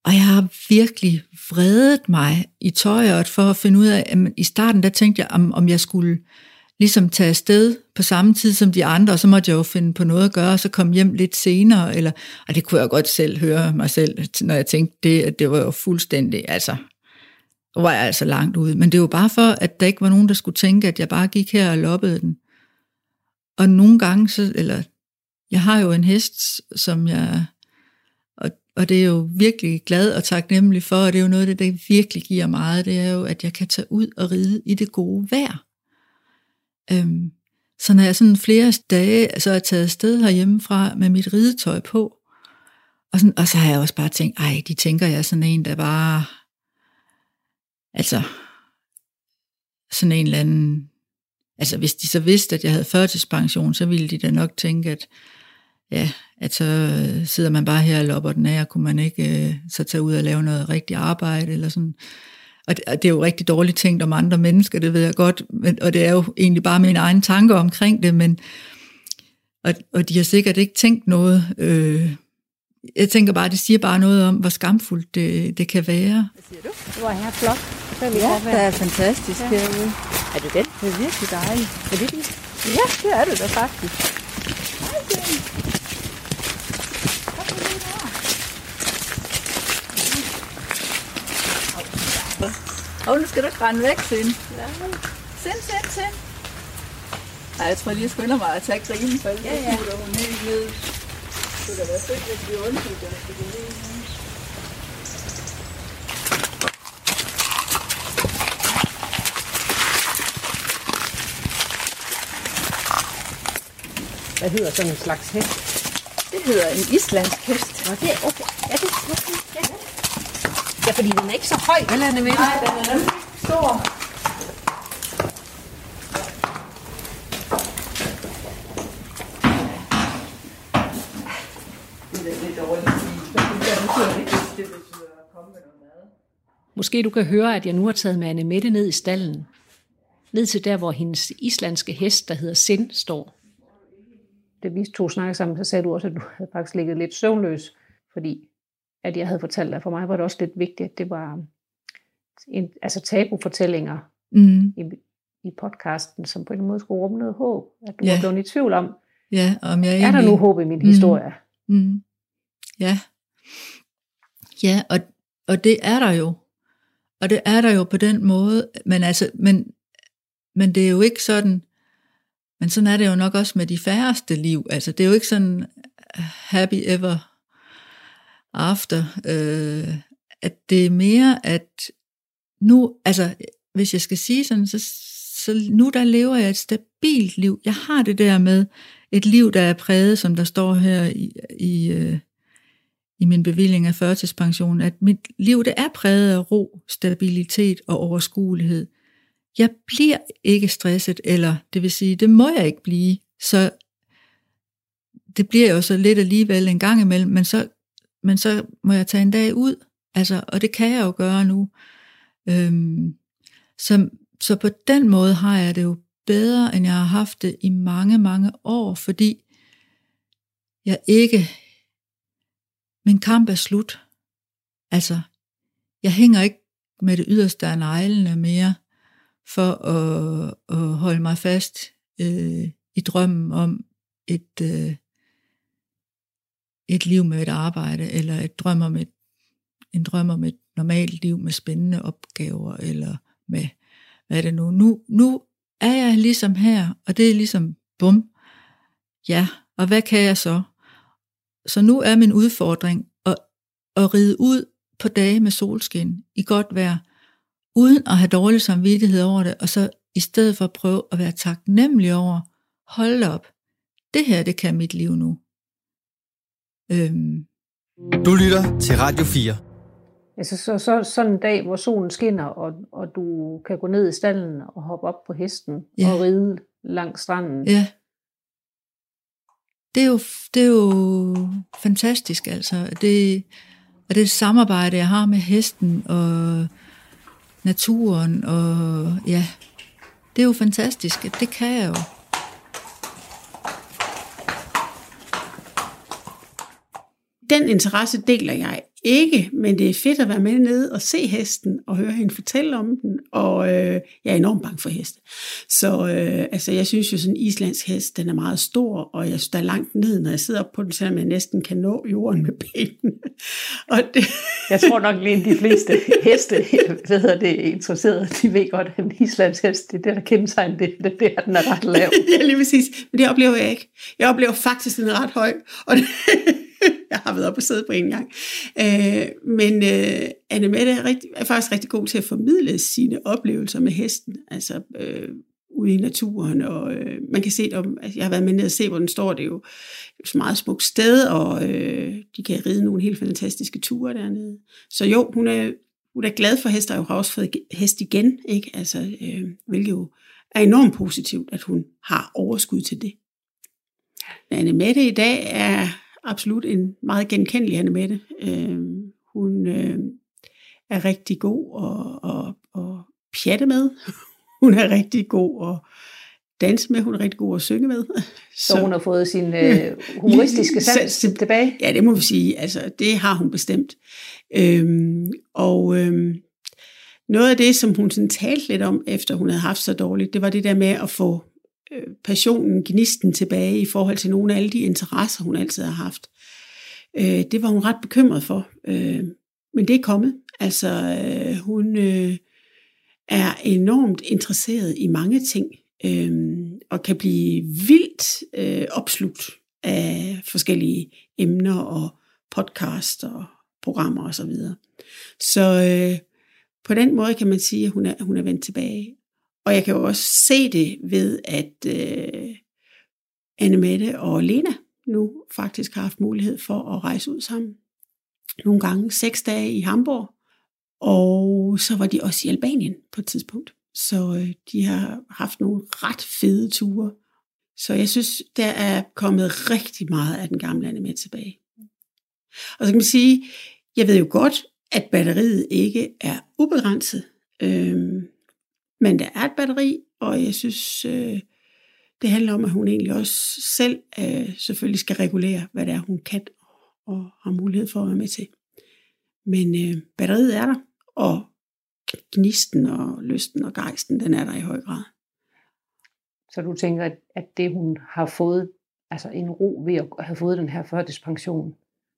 Og jeg har virkelig vredet mig i tøjet for at finde ud af, at i starten der tænkte jeg, om, om jeg skulle ligesom tage afsted på samme tid som de andre, og så måtte jeg jo finde på noget at gøre, og så komme hjem lidt senere, eller, og det kunne jeg godt selv høre mig selv, når jeg tænkte, det, at det var jo fuldstændig, altså, var jeg altså langt ude. Men det var bare for, at der ikke var nogen, der skulle tænke, at jeg bare gik her og loppede den. Og nogle gange, så, eller jeg har jo en hest, som jeg, og, det er jo virkelig glad og taknemmelig for, og det er jo noget af det, der virkelig giver meget, det er jo, at jeg kan tage ud og ride i det gode vejr. Øhm, så når jeg sådan flere dage så er jeg taget afsted herhjemmefra med mit ridetøj på, og, sådan, og så har jeg også bare tænkt, ej, de tænker jeg er sådan en, der bare, altså, sådan en eller anden, altså hvis de så vidste, at jeg havde førtidspension, så ville de da nok tænke, at ja, at så sidder man bare her og lopper den af, og kunne man ikke øh, så tage ud og lave noget rigtigt arbejde, eller sådan. Og det, og det er jo rigtig dårligt tænkt om andre mennesker, det ved jeg godt, men, og det er jo egentlig bare mine egne tanker omkring det, men og, og de har sikkert ikke tænkt noget. Øh, jeg tænker bare, det siger bare noget om, hvor skamfuldt det, det kan være. Hvad siger du? Det var her flot. Ja, der er fantastisk Ja. herude. Er det den? Det er virkelig dejligt. Er det den? Ja, det er det da faktisk. Og nu skal du ikke rende væk, Sind. Sind, sind, sind. Nej, jeg tror lige, jeg skynder mig at tage grimen, for ellers Ja, ja, smutter hun helt ned. Det kunne da være fedt, hvis vi undgik, at det kunne lide. Hvad hedder sådan en slags hest? Det hedder en islandsk hest. Nå, det er okay. Ja, det er okay. Ja. Ja, fordi den er ikke så høj, vel, Anne Mette? Nej, den er nemlig stor. Måske du kan høre, at jeg nu har taget med Anne Mette ned i stallen. Ned til der, hvor hendes islandske hest, der hedder Sind, står. Det vi to snakkede sammen, så sagde du også, at du havde faktisk ligget lidt søvnløs, fordi at jeg havde fortalt dig, for mig var det også lidt vigtigt, at det var en, altså tabufortællinger Mm. i, i podcasten, som på en måde skulle rumme noget håb. At du Ja. var blevet i tvivl om, Ja, om jeg er der egentlig- nu håb i min Mm. historie? Mm. Ja. Ja, og, og det er der jo. Og det er der jo på den måde, men altså, men, men det er jo ikke sådan, men sådan er det jo nok også med de færreste liv. Altså, det er jo ikke sådan uh, happy ever after. Øh, at det er mere, at nu, altså, hvis jeg skal sige sådan, så, så nu der lever jeg et stabilt liv. Jeg har det der med et liv, der er præget, som der står her i, i, øh, i min bevilling af førtidspension, at mit liv det er præget af ro, stabilitet og overskuelighed. Jeg bliver ikke stresset, eller det vil sige, det må jeg ikke blive. Så det bliver jo så lidt alligevel en gang imellem, men så, men så må jeg tage en dag ud, altså, og det kan jeg jo gøre nu. Øhm, så, så på den måde har jeg det jo bedre, end jeg har haft det i mange, mange år, fordi jeg ikke, min kamp er slut. Altså, jeg hænger ikke med det yderste af neglene mere, for at, at holde mig fast øh, i drømmen om et, øh, et liv med et arbejde, eller et drøm om et, en drøm om et normalt liv med spændende opgaver, eller med, hvad er det nu? Nu, nu er jeg ligesom her, og det er ligesom, bum, ja, og hvad kan jeg så? Så nu er min udfordring at, at ride ud på dage med solskin i godt vejr, uden at have dårlig samvittighed over det, og så i stedet for at prøve at være taknemmelig over, hold op, det her, det kan mit liv nu. Øhm. Du lytter til Radio 4. Altså så, så, sådan en dag, hvor solen skinner, og, og du kan gå ned i stallen og hoppe op på hesten Ja. og ride langs stranden. Ja. Det er jo, det er jo fantastisk, altså. Det, og det samarbejde, jeg har med hesten og naturen, og ja, det er jo fantastisk. Det kan jeg jo. Den interesse deler jeg ikke, men det er fedt at være med nede og se hesten og høre hende fortælle om den, og øh, jeg er enormt bange for heste. Så øh, altså, jeg synes jo, sådan en islandsk hest, den er meget stor, og jeg synes, der er langt ned, når jeg sidder op på den, selvom jeg næsten kan nå jorden med benene. og det... Jeg tror nok lige, de fleste heste, hvad hedder det, interesserede, de ved godt, at en islandsk hest, det er det, der kendetegner det, det, det er, den er ret lav. ja, lige præcis. Men det oplever jeg ikke. Jeg oplever faktisk, at den er ret høj, og det, jeg har været oppe og sidde på en gang. Øh, men øh, Anne Mette er, rigtig, er faktisk rigtig god til at formidle sine oplevelser med hesten, altså øh, ude i naturen, og øh, man kan se dem, altså, jeg har været med ned og se, hvor den står, det er jo et meget smukt sted, og øh, de kan ride nogle helt fantastiske ture dernede. Så jo, hun er, hun er glad for hester, og har også fået hest igen, ikke? Altså, øh, hvilket jo er enormt positivt, at hun har overskud til det. Anne Mette i dag er absolut en meget genkendelig Anne Mette. Øh, hun øh, er rigtig god at, at, at pjatte med. Hun er rigtig god at danse med. Hun er rigtig god at synge med. Så, så hun har fået sin øh, humoristiske sans tilbage? Ja, det må vi sige. Altså, det har hun bestemt. Øhm, og øhm, noget af det, som hun sådan talte lidt om, efter hun havde haft så dårligt, det var det der med at få passionen, gnisten tilbage i forhold til nogle af alle de interesser, hun altid har haft. Øh, det var hun ret bekymret for. Øh, men det er kommet. Altså, øh, hun øh, er enormt interesseret i mange ting, øh, og kan blive vildt øh, opslugt af forskellige emner og podcast og programmer osv. Så, videre. så øh, på den måde kan man sige, at hun er, hun er vendt tilbage. Og jeg kan jo også se det ved, at øh, Annemette og Lena nu faktisk har haft mulighed for at rejse ud sammen. Nogle gange seks dage i Hamburg, og så var de også i Albanien på et tidspunkt. Så øh, de har haft nogle ret fede ture. Så jeg synes, der er kommet rigtig meget af den gamle Annemette tilbage. Og så kan man sige, jeg ved jo godt, at batteriet ikke er ubegrænset. Øhm, men der er et batteri, og jeg synes, øh, det handler om, at hun egentlig også selv øh, selvfølgelig skal regulere, hvad det er, hun kan og har mulighed for at være med til. Men øh, batteriet er der, og gnisten og lysten og gejsten, den er der i høj grad. Så du tænker, at, at det hun har fået, altså en ro ved at have fået den her førtidspension,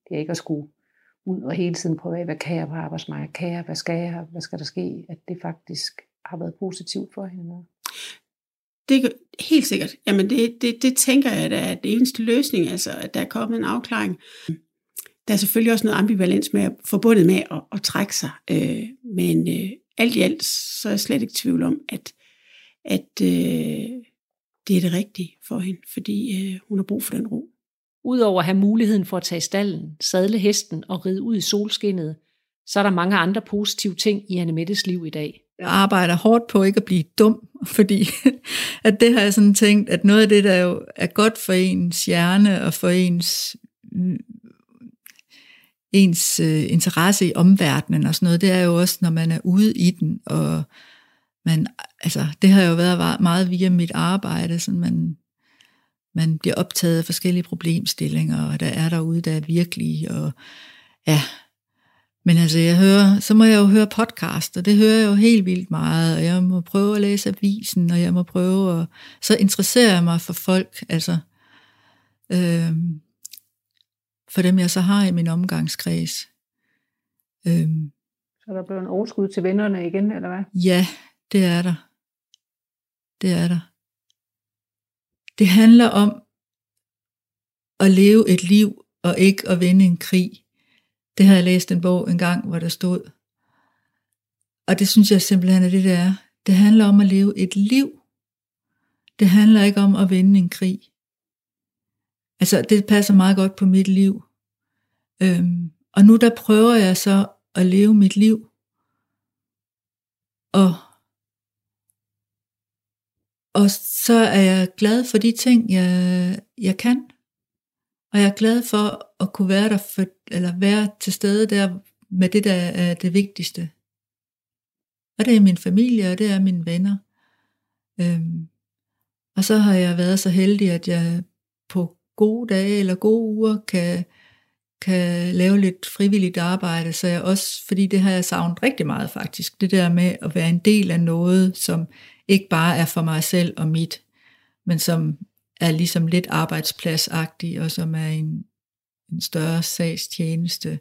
det er ikke at skulle ud og hele tiden prøve af, hvad kan jeg på arbejdsmarkedet, kan jeg, hvad skal jeg, hvad skal der ske, at det faktisk har været positivt for hende? Det er helt sikkert. Jamen det, det, det tænker jeg, at er det eneste løsning, altså at der er kommet en afklaring. Der er selvfølgelig også noget ambivalens med, forbundet med at, at trække sig, øh, men øh, alt i alt, så er jeg slet ikke i tvivl om, at, at øh, det er det rigtige for hende, fordi øh, hun har brug for den ro. Udover at have muligheden for at tage stallen, sadle hesten og ride ud i solskinnet, så er der mange andre positive ting i Anne Mettes liv i dag. Jeg arbejder hårdt på ikke at blive dum, fordi at det har jeg sådan tænkt, at noget af det, der jo er godt for ens hjerne og for ens, øh, ens øh, interesse i omverdenen og sådan noget, det er jo også, når man er ude i den, og man, altså, det har jo været meget via mit arbejde, sådan man, man bliver optaget af forskellige problemstillinger, og der er derude, der er virkelige, og ja, men altså, jeg hører, så må jeg jo høre podcast, og det hører jeg jo helt vildt meget, og jeg må prøve at læse avisen, og jeg må prøve at... Så interesserer jeg mig for folk, altså... Øh, for dem, jeg så har i min omgangskreds. Øh, så der blevet en overskud til vennerne igen, eller hvad? Ja, det er der. Det er der. Det handler om at leve et liv, og ikke at vinde en krig. Det har jeg læst en bog en gang, hvor der stod. Og det synes jeg simpelthen er det, der er. Det handler om at leve et liv. Det handler ikke om at vinde en krig. Altså, det passer meget godt på mit liv. Øhm, og nu der prøver jeg så at leve mit liv. Og, og så er jeg glad for de ting, jeg, jeg kan. Og jeg er glad for at kunne være der, for, eller være til stede der med det, der er det vigtigste. Og det er min familie, og det er mine venner. Øhm, og så har jeg været så heldig, at jeg på gode dage eller gode uger kan, kan lave lidt frivilligt arbejde, så jeg også, fordi det har jeg savnet rigtig meget faktisk, det der med at være en del af noget, som ikke bare er for mig selv og mit, men som er ligesom lidt arbejdspladsagtig, og som er en, en større sagstjeneste.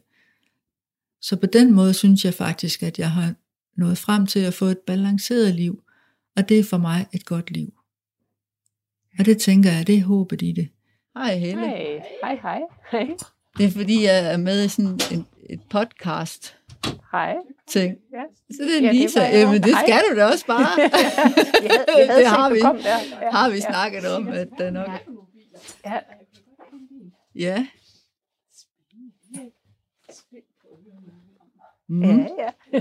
Så på den måde synes jeg faktisk, at jeg har nået frem til at få et balanceret liv, og det er for mig et godt liv. Og det tænker jeg, det er håbet i det. Hej Helle. Hej, hej, hej. Det er fordi, jeg er med i sådan en, et podcast. Hej. Ting. Ja. Så det er Ja, det Lisa. jeg Jamen, det Hej. skal du da også bare. Jeg havde- jeg havde det har vi, der. Ja, har vi ja. snakket om, at der nok... Ja. Ja. Mm. Ja, ja.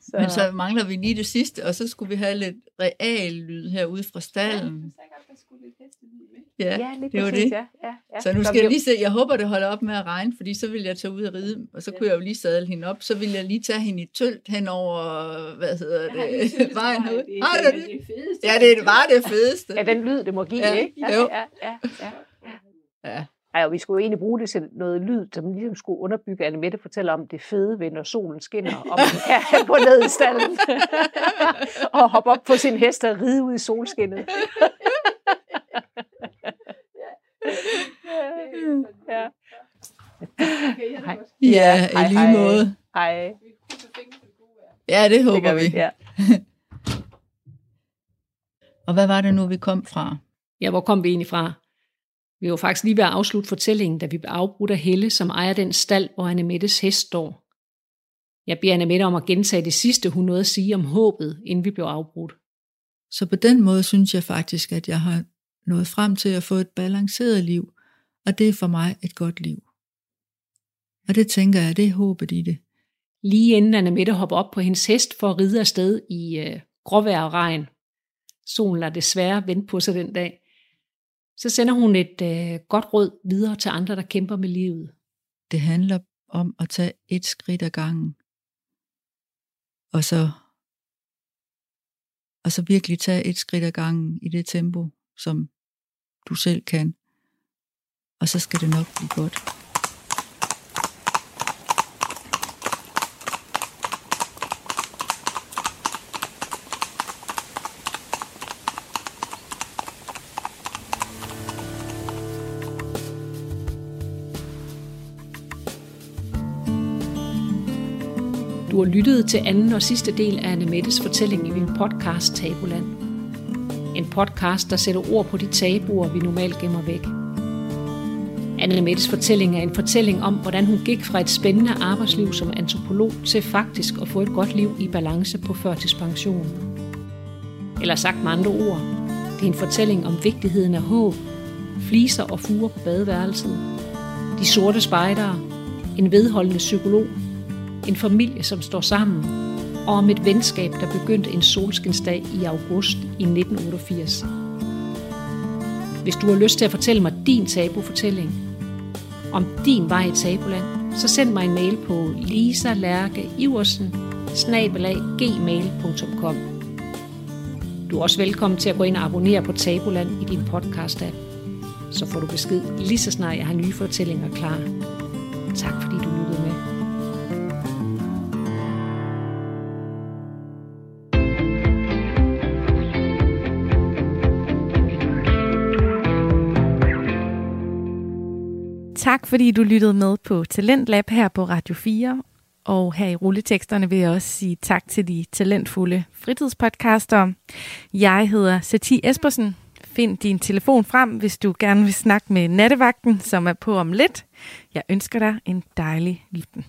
Så. Men så mangler vi lige det sidste, og så skulle vi have lidt real lyd herude fra stallen. Ja, Ja, lige det var præcis, det. ja, ja, ja. Så nu Så skal jeg vi- lige se, jeg håber det holder op med at regne, fordi så vil jeg tage ud og ride, og så kunne jeg jo lige sadle hende op, så vil jeg lige tage hende i tølt hen over, hvad hedder det, vejen ud. Har du det? Ja, det var det fedeste. Ja, den lyd, det må give, Ja, ikke? Ja, jo. ja, ja, ja. Ja. Ej, og vi skulle jo egentlig bruge det til noget lyd, som ligesom skulle underbygge, at Mette fortæller om det fede ved, når solen skinner, og man kan gå ned i stallen og hoppe op på sin hest og ride ud i solskinnet. Ja. Hej. Ja, i hej, lige måde. Hej. Ja, det håber gør vi. vi, ja. Og hvad var det nu, vi kom fra? Ja, hvor kom vi egentlig fra? Vi var faktisk lige ved at afslutte fortællingen, da vi blev afbrudt af Helle, som ejer den stald, hvor Anne Mettes hest står. Jeg beder Anne Mette om at gentage det sidste, hun nåede at sige om håbet, inden vi blev afbrudt. Så på den måde synes jeg faktisk, at jeg har nået frem til at få et balanceret liv, og det er for mig et godt liv. Og det tænker jeg, det er håbet i det. Lige inden Anne Mette hopper op på hendes hest for at ride afsted i øh, gråvejr og regn. Solen lader desværre vente på sig den dag. Så sender hun et øh, godt råd videre til andre, der kæmper med livet. Det handler om at tage et skridt ad gangen. Og så, og så virkelig tage et skridt ad gangen i det tempo, som du selv kan. Og så skal det nok blive godt. Du har lyttet til anden og sidste del af Anne Mettes fortælling i min podcast Tabuland. En podcast, der sætter ord på de tabuer, vi normalt gemmer væk. Anne Mettes fortælling er en fortælling om, hvordan hun gik fra et spændende arbejdsliv som antropolog til faktisk at få et godt liv i balance på førtidspension. Eller sagt med andre ord, det er en fortælling om vigtigheden af håb, fliser og fuger på badeværelset, de sorte spejdere, en vedholdende psykolog, en familie, som står sammen, og om et venskab, der begyndte en solskinsdag i august i 1988. Hvis du har lyst til at fortælle mig din tabufortælling, om din vej i tabuland, så send mig en mail på lisalærkeiversen gmail.com. Du er også velkommen til at gå ind og abonnere på Tabuland i din podcast-app. Så får du besked lige så snart jeg har nye fortællinger klar. Tak fordi du Tak fordi du lyttede med på Talentlab her på Radio 4. Og her i rulleteksterne vil jeg også sige tak til de talentfulde fritidspodcaster. Jeg hedder Sati Espersen. Find din telefon frem, hvis du gerne vil snakke med nattevagten, som er på om lidt. Jeg ønsker dig en dejlig lytten.